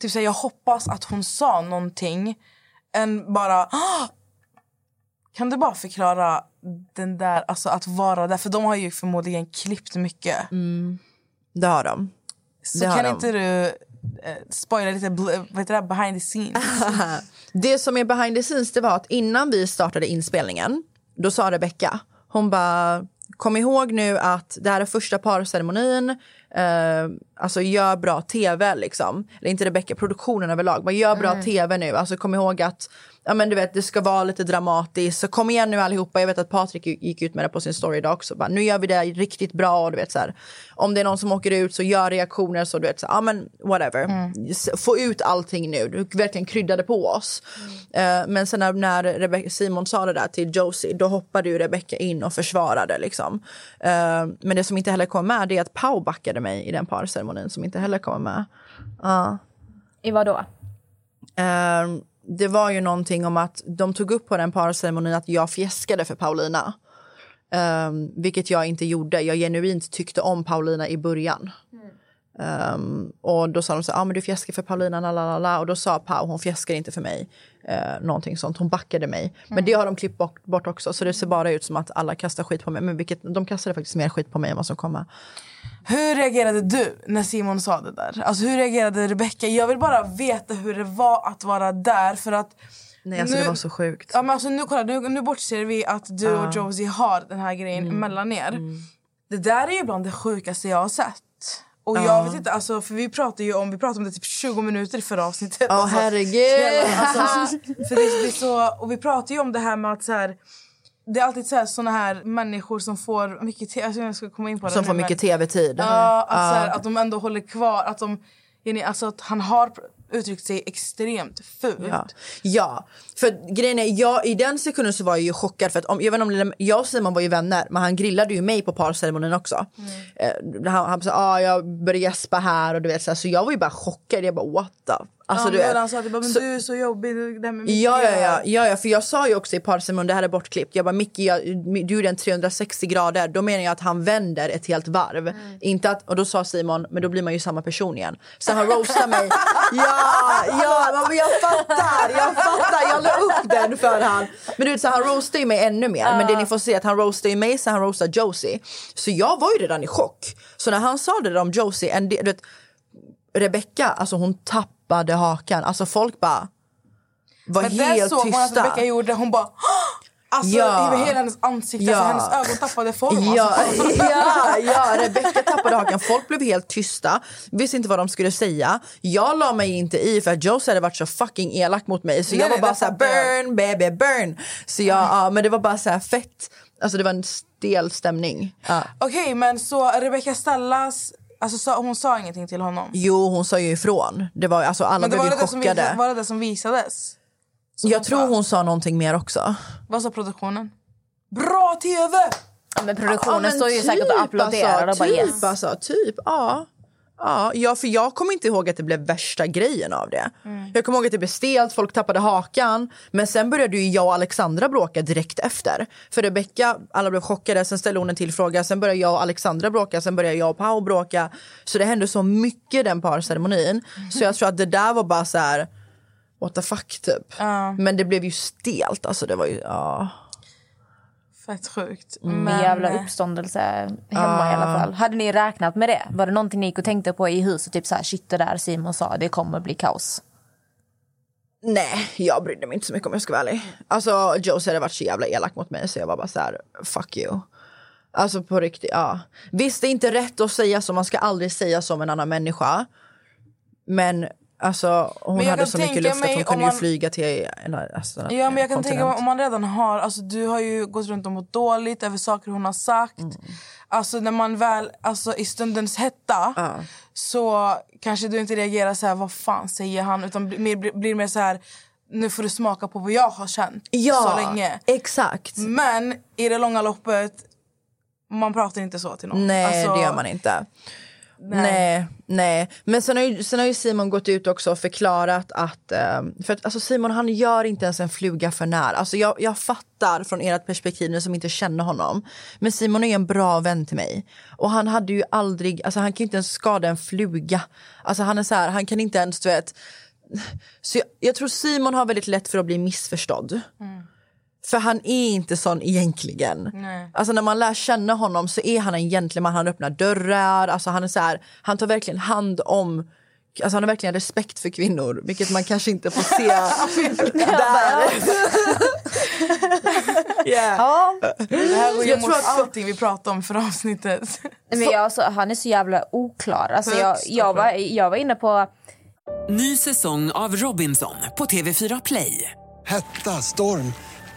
Typ så här, jag hoppas att hon sa någonting än bara "Ah!" Kan du bara förklara den där, alltså att vara där? För de har ju förmodligen klippt mycket. Det har de. Så Det kan de. inte du eh, spoila lite vad heter det, behind the scenes? <laughs> Det som är behind the scenes det var att innan vi startade inspelningen då sa Rebecca, hon bara kom ihåg nu att det här är första parceremonin. Eh, alltså gör bra tv liksom. Eller inte Rebecca, produktionen överlag. Bara gör bra Mm. tv nu. Alltså kom ihåg att ja, men du vet, det ska vara lite dramatiskt. Så kom igen nu allihopa. Jag vet att Patrik gick ut med det på sin story idag också. Bara, nu gör vi det riktigt bra. Och du vet, så här, om det är någon som åker ut så gör reaktioner. Så du vet, så, ja men whatever. S- Få ut allting nu. Du verkligen kryddade på oss. Eh, men sen när, när Rebecca, Simon sa det där till Josie, då hoppade ju Rebecca in och försvarade. Liksom. Eh, men det som inte heller kom med det är att Pau backade mig i den parceremonin som inte heller kommer med. Ja. I vad då? Ehm, det var ju någonting om att de tog upp på den parceremonin att jag fjäskade för Paulina. Um, vilket jag inte gjorde. Jag genuint tyckte om Paulina i början. Mm. Ehm, och då sa de så här, ah, men du fjäskar för Paulina, la, la, la, la. Och då sa Pau, hon fjäskar inte för mig. Uh, någonting sånt, hon backade mig. Men det har de klippt bort, bort också. Så det ser bara ut som att alla kastar skit på mig. Men vilket, de kastade faktiskt mer skit på mig än vad som kom med. Hur reagerade du när Simon sa det där? Alltså hur reagerade Rebecca? Jag vill bara veta hur det var att vara där för att Nej, alltså nu, det var så sjukt. Ja, men alltså, nu, kolla, nu, nu bortser vi att du Ja. och Josie har den här grejen mellan er. Det där är ju bland det sjukaste jag har sett. Och Ja. jag vet inte, alltså, för vi pratade ju om, vi pratade om det typ 20 minuter i förra avsnittet. Ja, alltså, herregud. Alltså, <laughs> för det, det är så, och vi pratar ju om det här med att så här, det är alltid så här, såna här människor som får mycket te- alltså, jag ska komma in på det Som får men- mycket tv-tid. Ja, att, Ja. så här, att de ändå håller kvar. Att, de, alltså, att han har uttryckt sig extremt fult. Ja. ja, för grejen är, jag, i den sekunden så var jag ju chockad för att om, jag, vet om, jag och Simon var ju vänner men han grillade ju mig på parceremonin också. Eh, han han sa ah, jag började gäspa här och du vet så, här, så jag var ju bara chockad, jag bara what the Alltså, ja, du vet. han sa att men Så- du är så jobbig. Det med Ja, ja, ja, ja, ja, för jag sa ju också i parceremonin, det här är bortklippt. Jag bara, Micke, du är den 360 grader. Då menar jag att han vänder ett helt varv. Inte att, och då sa Simon, men då blir man ju samma person igen. Så han roastar mig. <laughs> Ja, ja, men jag fattar, jag fattar. Jag la upp den för han. Men du vet, så han roastar ju mig ännu mer. Men det ni får se att han roastar ju mig, så han roastar Josie. Så jag var ju redan i chock. Så när han sa det där om Josie, en del, du vet, Rebecca, alltså hon tappade hakan. Alltså folk bara var Men helt såg man att tysta. Rebecca gjorde, hon bara Alltså Ja. hela hennes ansikte, Ja. alltså, hennes ögon tappade form. Ja, Alltså. <laughs> ja, ja, Rebecca tappade hakan. Folk blev helt tysta, visste inte vad de skulle säga. Jag la mig inte i för att Josie hade varit så fucking elak mot mig. Så Nej, jag var nej, bara fattar jag. burn baby burn. Så jag, ja, men det var bara så här fett. Alltså det var en stel stämning. Ja. Okej, men så Rebecca Stallas, alltså, sa, hon sa ingenting till honom? Jo, hon sa ju ifrån. Det var, alltså, alla Men det blev var det, som chockade. visade, var det det som visades? Jag tror sa? hon sa någonting mer också. Vad sa produktionen? Bra TV! Ja, men produktionen men står ju säkert och applåderar alltså, och bara typ, yes. Alltså, typ, ja. Ja, ja, för jag kommer inte ihåg att det blev värsta grejen av det. Mm. Jag kommer ihåg att det blev stelt, folk tappade hakan. Men sen började ju jag och Alexandra bråka direkt efter. För Rebecca, alla blev chockade, sen ställde hon en till fråga. Sen började jag och Alexandra bråka, sen började jag och Pau bråka. Så det hände så mycket den parceremonin. Så jag tror att det där var bara så här. What the fuck typ. Men det blev ju stelt, alltså det var ju, ja. Fett sjukt. Med Men, jävla uppståndelse hemma i alla fall. Hade ni räknat med det? Var det någonting ni gick och tänkte på i huset? Typ så här, shit det där Simon sa, det kommer bli kaos. Nej, jag brydde mig inte så mycket om jag ska vara ärlig. Alltså Josie hade varit så jävla elak mot mig så jag var bara så här: fuck you. Alltså på riktigt, ja. Visst det är inte rätt att säga så, man ska aldrig säga som en annan människa. Men alltså hon hade så mycket luft att hon kunde man- flyga till alltså, Ja men jag kan tänka mig om man redan har, alltså du har ju gått runt och mått dåligt över saker hon har sagt. Mm. Alltså när man väl, alltså i stundens hetta så kanske du inte reagerar så här, vad fan säger han? Utan blir, blir, blir mer så här, nu får du smaka på vad jag har känt Ja, så länge. exakt. Men i det långa loppet, man pratar inte så till någon. Nej Alltså, det gör man inte. Nej. Nej, nej. Men sen har, ju, sen har ju Simon gått ut också och förklarat att, eh, för att alltså Simon han gör inte ens en fluga för när. Alltså jag, jag fattar från ert perspektiv, ni som inte känner honom. Men Simon är en bra vän till mig. Och han hade ju aldrig, alltså han kan ju inte ens skada en fluga. Alltså han är så här, han kan inte ens du vet. Så jag, jag tror Simon har väldigt lätt för att bli missförstådd. För han är inte sån egentligen. Nej. Alltså när man lär känna honom så är han en gentleman, han öppnar dörrar, alltså han är så här, han tar verkligen hand om Alltså han har verkligen respekt för kvinnor, vilket man kanske inte får se <laughs> där. <laughs> yeah. Ja. Det här går ju Jag emot tror att- allting vi pratar om för avsnittet. Men jag, alltså, han är så jävla oklar. Alltså, jag, jag, var, jag var inne på... Ny säsong av Robinson på TV4 Play. Hetta, storm,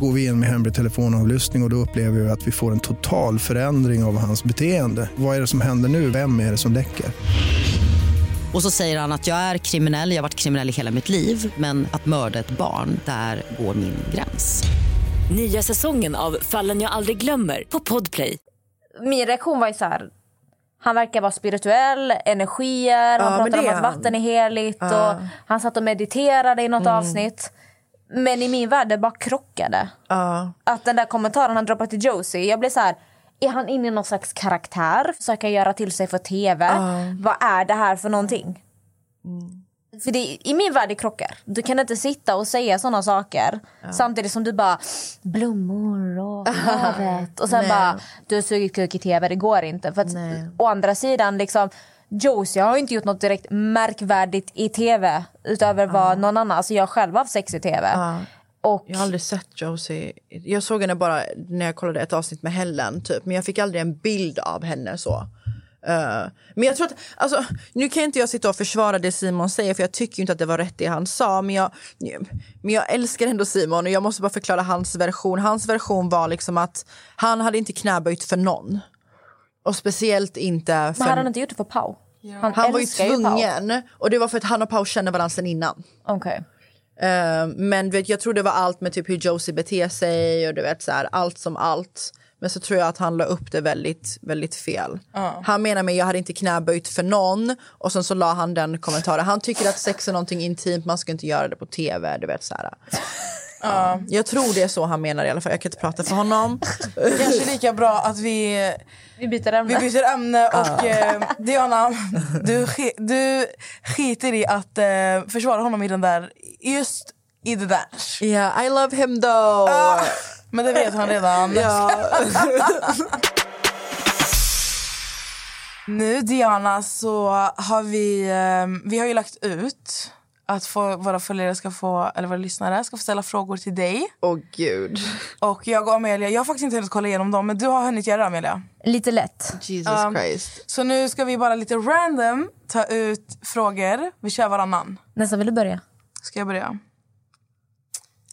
Går vi in med hemlig telefonavlyssning och, och då upplever vi att vi får en total förändring av hans beteende. Vad är det som händer nu? Vem är det som läcker? Och så säger han att jag är kriminell, jag har varit kriminell i hela mitt liv men att mörda ett barn, där går min gräns. Nya säsongen av Fallen jag aldrig glömmer på Podplay. Min reaktion var ju så här... Han verkar vara spirituell, energier, han Ja, men pratar om att han. vatten är heligt. Ja. Och han satt och mediterade i något Mm. avsnitt. Men i min värld det bara krockade. Ja. Att den där kommentaren han droppade till Josie, jag blev så här... Är han inne i någon slags karaktär? Försöka göra till sig för tv? Vad är det här för någonting? För det, i min värld det krockar. Du kan inte sitta och säga såna saker samtidigt som du bara blommor och <laughs> havet och sen Nej. bara du har sugit kuk i tv, det går inte. För att, å andra sidan liksom Josie har inte gjort något direkt märkvärdigt i tv utöver vad någon annan, alltså jag själv har sex i tv. Och Jag har aldrig sett Josie. Jag såg henne bara när jag kollade ett avsnitt med Helen typ. Men jag fick aldrig en bild av henne så. Eh, men jag tror att, alltså, nu kan inte jag sitta och försvara det Simon säger för jag tycker inte att det var rätt det han sa. Men jag, men jag älskar ändå Simon och jag måste bara förklara hans version. Hans version var liksom att han hade inte knäböjt för någon. Och speciellt inte för... men hade han inte gjort det för Pau? Han, han var ju tvungen. Och det var för att han och Pau känner varandra sedan innan. Okej. Eh, men vet, jag tror det var allt med typ hur Josie beter sig och du vet så här, allt som allt. Men så tror jag att han la upp det väldigt, väldigt fel. Han menar med jag hade inte knäböjt för någon och sen så la han den kommentaren. Han tycker att sex är någonting intimt, man ska inte göra det på tv. Du vet så här. Ja. Jag tror det är så han menar i alla fall. Jag kan inte prata för honom. Kanske lika bra att vi, Vi byter ämne. vi byter ämne och eh, Diana, du, du skiter i att eh, försvara honom i den där, just i det där. Yeah, I love him though. Ah, men det vet han redan. Ja. <laughs> Nu Diana så har vi, eh, vi har ju lagt ut att få, våra följare ska få, eller våra lyssnare ska få ställa frågor till dig. Åh gud. Och jag och Amelia, jag har faktiskt inte hunnit kolla igenom dem men du har hunnit göra det Amelia. Lite lätt. Jesus Um, Christ. Så nu ska vi bara lite random ta ut frågor. Vi kör varannan. Nästan vill du börja? Ska jag börja?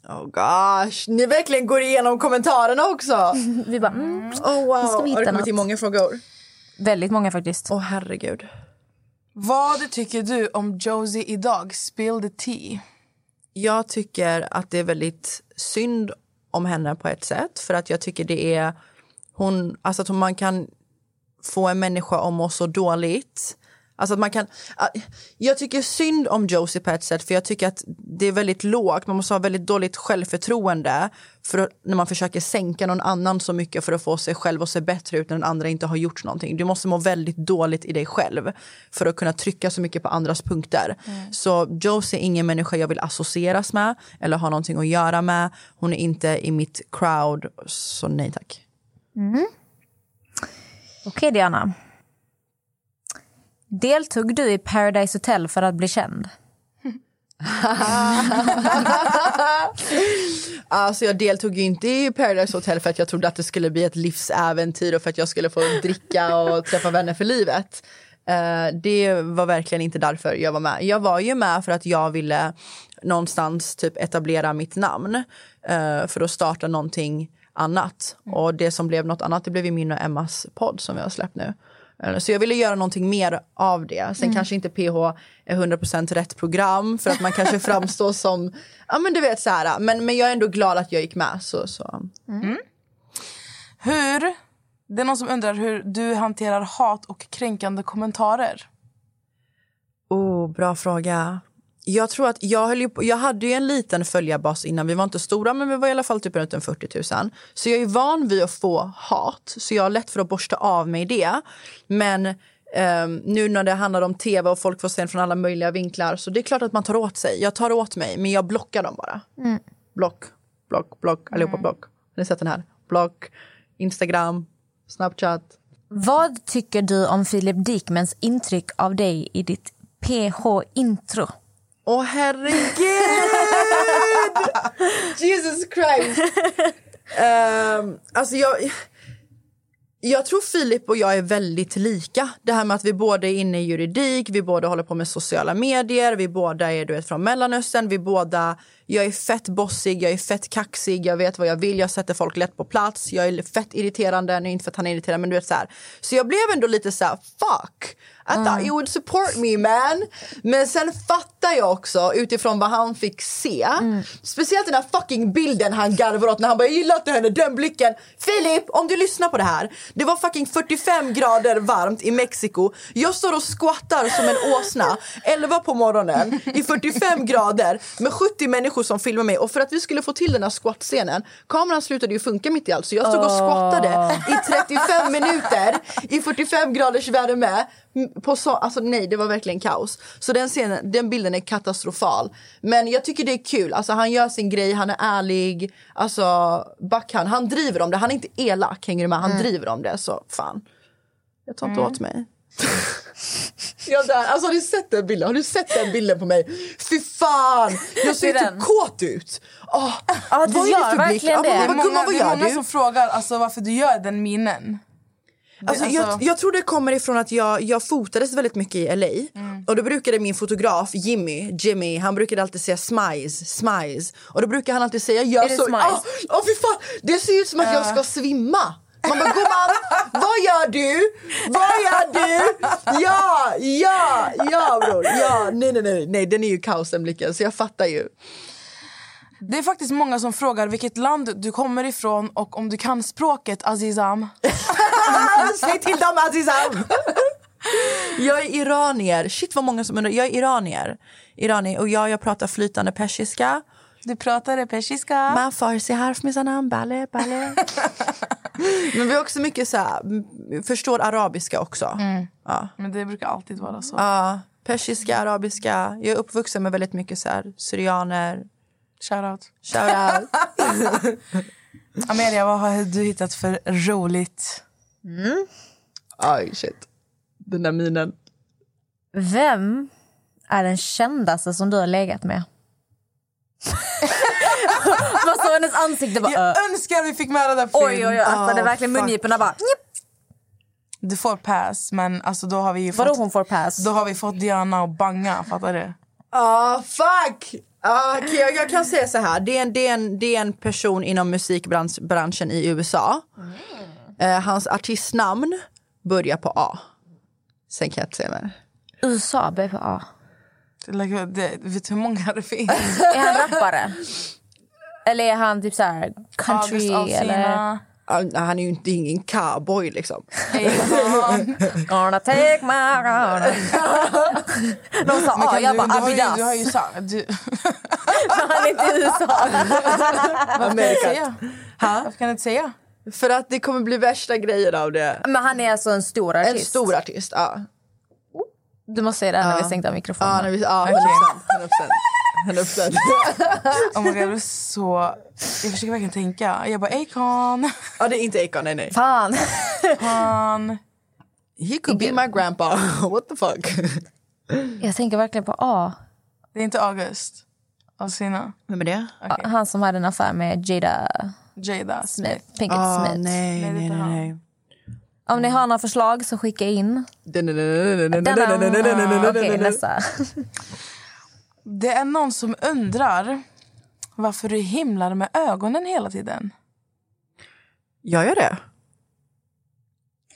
Oh gosh, ni verkligen går igenom kommentarerna också. <laughs> Vi bara, mm, Oh wow, ska vi hitta har det kommit något. in många frågor? väldigt många faktiskt. Åh herregud. Vad tycker du om Josie idag? Spill the tea. Jag tycker att det är väldigt synd om henne på ett sätt. För att jag tycker det är hon, alltså att man kan få en människa att må så dåligt. Alltså att man kan, ah, jag tycker synd om Josie på ett sätt för jag tycker att det är väldigt lågt. Man måste ha väldigt dåligt självförtroende för att, när man försöker sänka någon annan så mycket för att få sig själv att se bättre ut när den andra inte har gjort någonting. Du måste må väldigt dåligt i dig själv för att kunna trycka så mycket på andras punkter. Mm. Så Josie är ingen människa jag vill associeras med eller ha någonting att göra med. Hon är inte i mitt crowd, så nej tack. Mm. Okej, Diana. Deltog du i Paradise Hotel för att bli känd? <laughs> Alltså jag deltog ju inte i Paradise Hotel för att jag trodde att det skulle bli ett livsäventyr och för att jag skulle få dricka och träffa vänner för livet. Eh, det var verkligen inte därför jag var med. Jag var ju med för att jag ville någonstans typ etablera mitt namn eh, för att starta någonting annat. Och det som blev något annat det blev ju min och Emmas podd som vi har släppt nu. Eh, Så jag ville göra någonting mer av det. Sen Mm. kanske inte PH är 100% rätt program för att man kanske <laughs> framstår som, ja men du vet så här. Men, men jag är ändå glad att jag gick med. Så, så. Mm. Hur, det är någon som undrar hur du hanterar hat och kränkande kommentarer. Oh, bra fråga. Jag tror att jag, höll på, jag hade ju en liten följarbas innan. Vi var inte stora, men vi var i alla fall typ runt en 40 000. Så jag är van vid att få hat, så jag har lätt för att borsta av mig det. Men ehm, nu när det handlar om tv och folk får se från alla möjliga vinklar så det är klart att man tar åt sig. Jag tar åt mig, men jag blockar dem bara. Mm. Block, block, block, allihopa block. Har ni sett den här? Block, Instagram, Snapchat. Vad tycker du om Filip Dikmens intryck av dig i ditt PH-intro? Åh herregud! <laughs> Jesus Christ! um, alltså jag, jag tror Filip och jag är väldigt lika. Det här med att vi båda är inne i juridik, vi båda håller på med sociala medier, vi båda är du vet, från Mellanöstern, vi båda... Jag är fett bossig, jag är fett kaxig, jag vet vad jag vill, jag sätter folk lätt på plats, jag är fett irriterande, nu inte för att han är irriterande men du vet så här. Så jag blev ändå lite så här: fuck! I thought you would support me man. Men sen fattar jag också utifrån vad han fick se. Speciellt den här fucking bilden han garvar åt när han bara jag gillar inte henne, den blicken. Filip, om du lyssnar på det här. Det var fucking 45 grader varmt i Mexiko. Jag står och squattar som en åsna 11 på morgonen i 45 grader med 70 människor som filmar mig. Och för att vi skulle få till den här squat-scenen, kameran slutade ju funka mitt i allt. Så jag stod och squattade i 35 <laughs> minuter i 45 graders värme. På så, alltså nej, det var verkligen kaos. Så den, scenen, den bilden är katastrofal. Men jag tycker det är kul. Alltså, han gör sin grej, han är ärlig. Alltså, back han. Han driver om det. Han är inte elak, hänger du med? Han Mm. driver om det. Så fan, jag tar inte Mm. åt mig. Jag där, alltså, har du sett den bilden? Har du sett den bilden på mig? Fy fan! Jag ser typ kåt ut. Oh, Ja, du gör verkligen det. Det är Vad, många, vad det är många du? som frågar alltså, varför du gör den minen. Det- Alltså, jag, jag tror det kommer ifrån att jag, jag fotades väldigt mycket i LA. Mm. Och då brukade min fotograf Jimmy, Jimmy, han brukade alltid säga smize, smize. Och då brukar han alltid säga gör Är det så. smize? Åh oh, fy fan, det ser ut som att jag ska svimma. Man bara gumman, vad gör du? Vad gör du? Ja, ja, ja bror. Ja, nej, nej, nej, nej, den är ju kaos den blicken så jag fattar ju. Det är faktiskt många som frågar vilket land du kommer ifrån och om du kan språket Azizam. <laughs> Säg till dem Azizam! Jag är iranier. Shit vad många som undrar. Jag är iranier. iranier. Och jag, jag pratar flytande persiska. Du pratar persiska? Man farsi harf mizanam, bale, bale. <laughs> Men vi har också mycket så här, förstår arabiska också. Ja. Men det brukar alltid vara så. Ja, persiska, arabiska. Jag är uppvuxen med väldigt mycket så här, syrianer. Shoutout. Shoutout. <laughs> Amelia, vad har du hittat för roligt? Aj, shit. Den där minen. Vem är den kändaste som du har legat med? <laughs> Vad sa hennes ansikte? Bara, Jag "Ö." önskar vi fick med det där Oj, oj, oj. Alltså, det är verkligen mungiporna bara... Du får pass, men alltså då har vi ju Vadå fått, hon får pass? då har vi fått Diana och banga, fattar du? Ah, fuck! Ah, okej, jag, jag kan säga så här. Det är en, det är en, det är en person inom musikbranschen i USA. Eh, hans artistnamn börjar på A. Sen kan jag inte säga mer. USA, BPA. Like, det, vet du hur många det finns? <laughs> Är han rappare? Eller är han typ så här country? Eller? Han han är ju inte ingen cowboy liksom. <laughs> Gonna take my <laughs> gonna. De sa Men A, jag du, bara du, har ju, Abidas. du har ju sagt... Du, <laughs> Han är inte i USA. varför kan du inte säga? Ha? Varför kan du inte säga? För att det kommer bli värsta grejer av det. Men han är alltså en stor artist. En stor artist, ja. Du måste säga det när Ja. vi stängt av mikrofonen. Ja, när vi, ja 100 procent. 100 procent. <laughs> Oh my God, jag blir så... Jag försöker verkligen tänka. Jag bara, Akon. Ja, det är inte Akon, nej nej. Fan. Han... He could be my grandpa. <laughs> What the fuck? Jag tänker verkligen på A. Det är inte August. Alsina. Vem är det? Han som hade en affär med Jada Jada Smith. Smith. Pinkett Ah, Smith. nej, Nej, nej, nej. Om ni har några förslag så skicka in. Okej, nästa. <laughs> Det är någon som undrar varför du himlar med ögonen hela tiden. Gör jag det?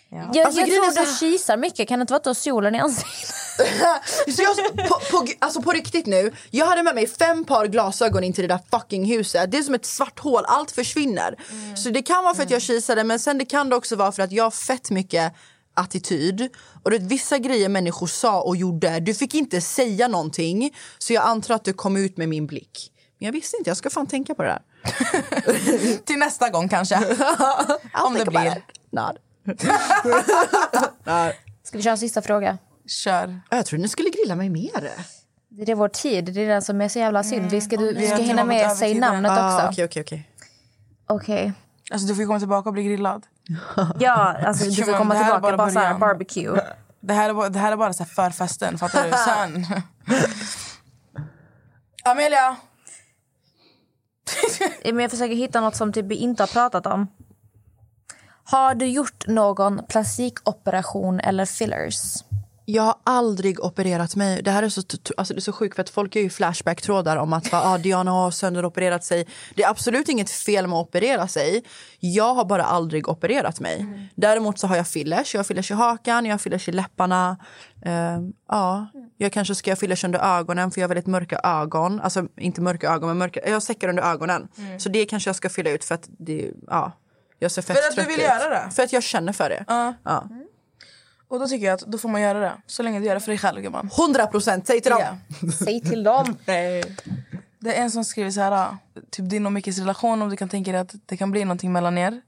Jag, Alltså, jag tror du kisar mycket. Kan det inte vara att du har solen i ansiktet? <laughs> Så jag, på, på, alltså på riktigt nu, jag hade med mig fem par glasögon in till det där fucking huset. Det är som ett svart hål, allt försvinner. Så det kan vara för att jag kisade men sen det kan det också vara för att jag har fett mycket attityd. Och det, vissa grejer människor sa och gjorde, du fick inte säga någonting. Så jag antar att du kom ut med min blick. Men jag visste inte, jag ska fan tänka på det där. <laughs> Till nästa gång kanske. <laughs> Om det blir. Nod. Ska vi köra en sista fråga? Kör. Jag tror ni skulle grilla mig mer. Det är vår tid. Det är den som är så jävla synd. Vi ska, du, vi Vi ska hinna med säg tiden. namnet Ah, också. Okej, okej, okej. Okej. Alltså du får komma tillbaka och bli grillad. <laughs> Ja, alltså du får komma tillbaka bara bara så här barbecue. Det här är, bara- det här är bara så här förfesten, fattar du? Sen. <laughs> Amelia! Men jag försöker hitta något som typ vi inte har pratat om. Har du gjort någon plastikoperation eller fillers? Jag har aldrig opererat mig. Det här är så, alltså det är så sjukt för att folk gör ju flashback-trådar om att ah, Diana har sönderopererat sig. Det är absolut inget fel med att operera sig. Jag har bara aldrig opererat mig. Däremot så har jag fillers. Jag har fillers i hakan, jag har fillers i läpparna. Eh, ja, jag kanske ska ha fillers under ögonen för jag har väldigt mörka ögon. Alltså inte mörka ögon men mörka, jag har säckar under ögonen. Så det kanske jag ska fylla ut för att det, ja. Jag ser fett För att du vill ut. göra det? För att jag känner för det. Ja. Och då tycker jag att då får man göra det. Så länge du gör det för dig själv gumman. 100 procent, säg till dem. Ja. <laughs> Säg till dem. <laughs> Nej. Det är en som skriver så här. ah, Typ din och Mickes relation, om du kan tänka dig att det kan bli någonting mellan er.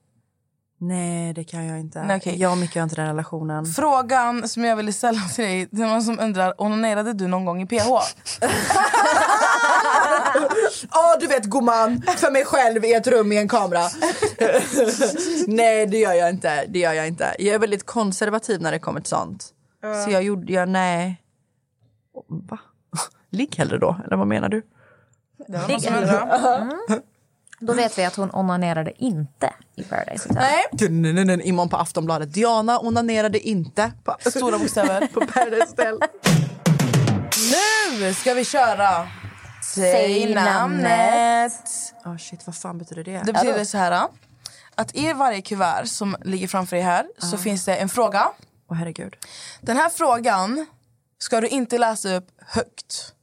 Nej, det kan jag inte. Nej, okej. Jag och Micke har inte den relationen. Frågan som jag ville ställa till dig, det är någon som undrar, onanerade du någon gång i PH? <laughs> Ja, du vet gumman, för mig själv i ett rum med en kamera. Nej, det gör jag inte. Det gör jag inte. Jag är väldigt konservativ när det kommer till sånt. Så jag gjorde, jag, nej. Va? Ligg hellre då, eller vad menar du? Var någon som undrade. Då vet vi att hon onanerade inte i Paradise Hotel. Nej, Imorgon på Aftonbladet. Diana onanerade inte på, stora bokstäver. <laughs> på Paradise Hotel. Nu ska vi köra Säg namnet. Oh shit, vad fan betyder det? Det betyder så här att i varje kuvert som ligger framför dig här så finns det en fråga. Åh herregud. Den här frågan ska du inte läsa upp högt.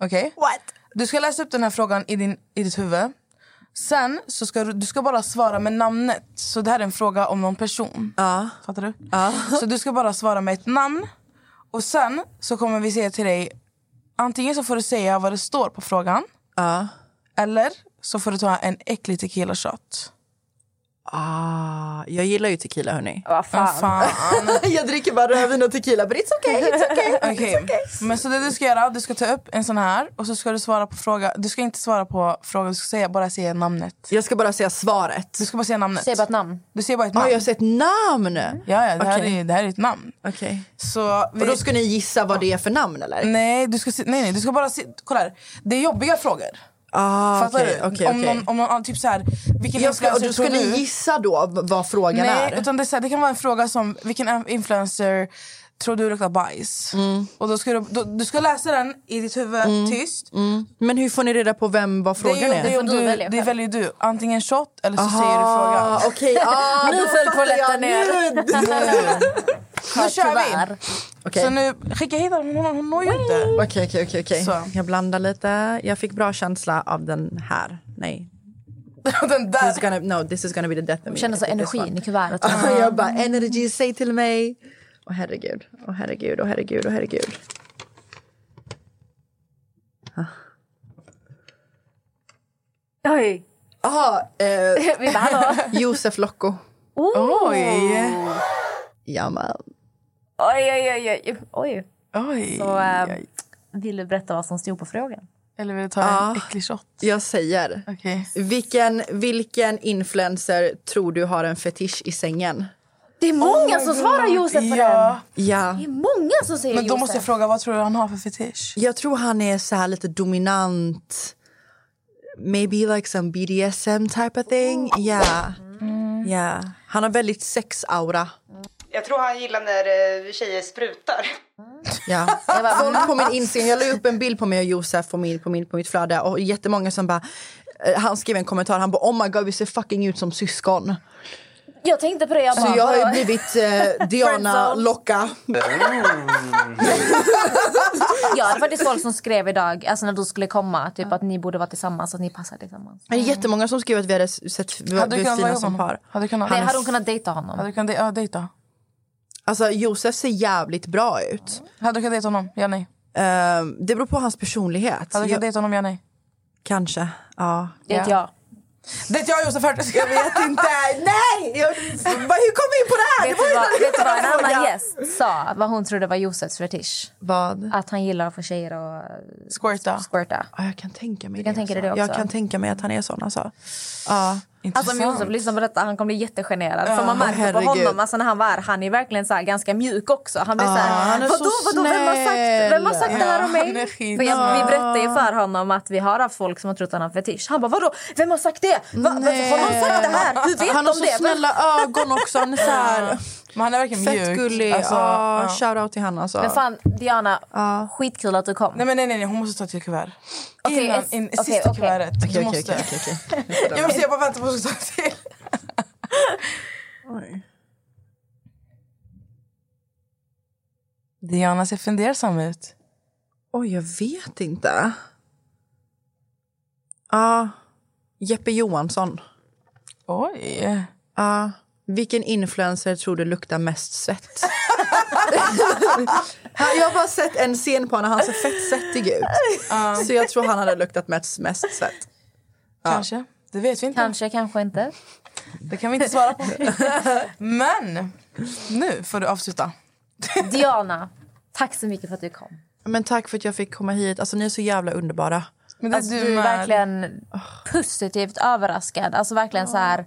Okej? What? Du ska läsa upp den här frågan i, din, i ditt huvud. Sen så ska du, du ska bara svara med namnet. Så det här är en fråga om någon person. Ja. Fattar du? Ja. Så du ska bara svara med ett namn. Och sen så kommer vi säga till dig, antingen så får du säga vad det står på frågan. Eller så får du ta en äcklig tequila shot. Ah, jag gillar ju tequila hörni. Vad Fan. fan. <laughs> jag dricker bara rödvin och tequila, but it's okay, it's okay. Okej. Men så det du ska göra, du ska ta upp en sån här och så ska du svara på fråga. Du ska inte svara på frågan, du ska säga, bara säga namnet. Jag ska bara säga svaret. Du ska bara säga namnet. Säg bara ett namn. Du säger bara ett namn. jag har sett namn. Ja, ja det, här Okej. är, det här är ett namn. Okej. Så vi, Och då ska ni gissa vad det är för namn eller? nej, du ska, nej, nej, du ska bara se, kolla här. Det är jobbiga frågor. Ah, Fattar okej, du? okej, om, okej. någon, om någon, typ så här, vilken Jag ska, och tror ni du? gissa då vad frågan Nej, är? utan det, är så här, det kan vara en fråga som vilken influencer tror du luktar bajs? Och då ska du, då, du ska läsa den i ditt huvud tyst. Mm. Men hur får ni reda på vem vad frågan det är, är? Det, är, du du, välja det väljer du. Antingen shot eller så Aha, säger du frågan. Okej, ah, <laughs> Nu då föll polletten ner. <laughs> Nu. Kör vi! Okej. Så nu, skicka hit den, hon, hon når ju inte. Okej, okej, okej, okej. Så. Jag blandar lite. Jag fick bra känsla av den här. Nej. <laughs> Den där. This is gonna, no, this is gonna be the death of me. Känner så energin i kuvertet. <laughs> Ja, jag bara, energy, säg till mig. Åh herregud, åh herregud, åh herregud, åh herregud. Oj. Jaha, eh? <laughs> Josef Locko. Oj. Jamen. Oj, oj, oj, oj. oj. Oj. Så eh, vill du berätta vad som stod på frågan? Eller vill du ta Ja. en äcklig shot? Jag säger. Okej. Vilken, vilken influencer tror du har en fetisch i sängen? Det är många som svarar Josef på Ja. Ja. den. Det är många som säger Men då Josef. måste jag fråga, vad tror du han har för fetisch? Jag tror han är så här lite dominant. Maybe like some BDSM type of thing. Ja. Ja. Han har väldigt sexaura. Jag tror han gillar när eh, tjejer sprutar. Ja. <laughs> Folk på min Instagram, jag la upp en bild på mig och Josef på, min, på, min, på mitt flöde och jättemånga som bara eh, han skrev en kommentar, han bara oh my god vi ser fucking ut som syskon. Jag tänkte på det. Jag Så bara, jag har ju blivit eh, <laughs> Diana. Locka. <laughs> Jag hade faktiskt folk som skrev idag, alltså när du skulle komma, typ att ni borde vara tillsammans, att ni passar tillsammans. Det är jättemånga som skrev att vi hade sett vi var, Hade vi var ihop som par. Hade du kunnat? Nej, hade hon kunnat dejta honom? Hade du kunnat ja, dejta? Alltså Josef ser jävligt bra ut. Hade du kunnat dejta honom? Ja, nej. Ehm, det beror på hans personlighet. Hade du kunnat Jag, dejta honom? Ja, nej. kanske, ja. Det vet jag. Dejta jag och Josef Hurtig? Jag vet inte. Nej! Jag, vad- hur kom vi in på det här? Vet det du var vad, ju vet du vad en annan gäst sa? Vad hon trodde var Josefs fetisch? Vad? Att han gillar att få tjejer att Squirta. squirta. Ja, jag kan tänka mig Du kan det. tänka dig det Jag också? kan tänka mig att han är sån alltså. Ja. Alltså om Josef lyssnar på detta, han kommer bli jättegenerad. För man märker på honom, alltså när han var här, han är verkligen så ganska mjuk också. Han blir Ja, så här, han är vadå, så vadå, vem har sagt, vem har sagt det här om Ja, han mig? För jag, vi berättade ju för honom att vi har haft folk som har trott att han har fetisch. Han bara, vadå, vem har sagt det? Va, har någon sagt det här? Hur vet Han har de så det? snälla ögon också. Han är så här <laughs> Men han är verkligen mjuk. fett gullig. Alltså, ja, ja. Shoutout till han alltså. Men fan, Diana, skitkul att du kom. Nej, men nej, nej, nej, hon måste ta till kuvert. Okej, Innan, in, okej, sista okej. kuvertet. Okej, du måste. okej, okej, okej. <laughs> Jag måste jag bara vänta på att tar till. Diana ser fundersam ut. Oj, jag vet inte. Ja, Jeppe Johansson. Oj. Ja, vilken influencer tror du luktar mest svett? <laughs> Jag har bara sett en scen på honom, han ser fett svettig ut. Så jag tror han hade luktat mest, mest svett. Kanske. Det vet vi inte. Kanske, kanske inte. Det kan vi inte svara på. <laughs> Men nu får du avsluta. Diana, tack så mycket för att du kom. Men tack för att jag fick komma hit. Alltså ni är så jävla underbara. Men det är Alltså, du är med. verkligen positivt överraskad. Alltså verkligen så här...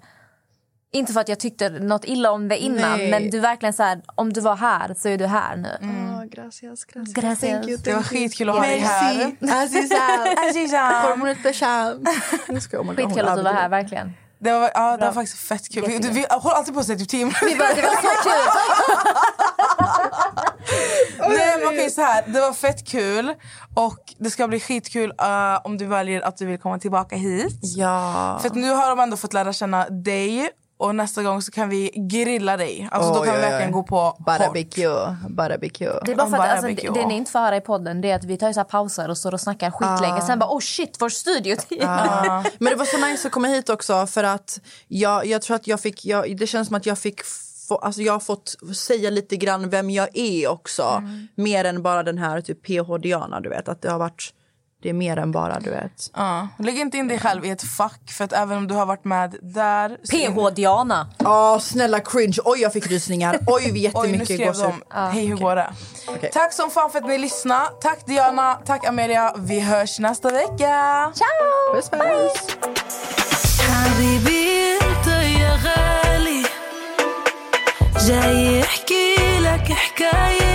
Inte för att jag tyckte något illa om det innan, Nej. men du verkligen så här, om du var här så är du här nu. Mm. gracias, gracias. Gracias. Thank you, Det var thank skitkul att ha dig här. Merci. Aziza. Aziza. Hormonet Basham. Skitkul att du var här, verkligen. Det var, ja, det var faktiskt fett kul. Vi, vi håller alltid på att säga typ tio minuter. Vi bara, det var så kul! <laughs> Nej, men okej, så här. Det var fett kul. Och det ska bli skitkul eh, om du väljer att du vill komma tillbaka hit. Ja. För att nu har de ändå fått lära känna dig. Och nästa gång så kan vi grilla dig. Alltså då Oj, kan vi oj, oj. verkligen gå på. Barbecue. Barbecue. Det är bara för att alltså, det, det ni inte får höra i podden det är att vi tar ju så här pauser och står och snackar skitlänge. Sen bara oh shit, vår studiotid. Ja. <laughs> Men det var så nice att komma hit också för att jag, jag tror att jag fick, jag, det känns som att jag fick få, alltså jag har fått säga lite grann vem jag är också. Mer än bara den här typ PH Diana du vet. Att det har varit, det är mer än bara, du vet. Ja. Lägg inte in dig själv i ett fack, för att även om du har varit med där... PH-Diana. Ja, snälla cringe. Oj, jag fick rysningar. Oj, jättemycket <laughs> Oj, nu skrev de. Ah, Hej, hur okay. går det? Okay. Tack som fan för att ni lyssnade. Tack Diana, tack Amelia. Vi hörs nästa vecka. Ciao! Puss, puss. Bye.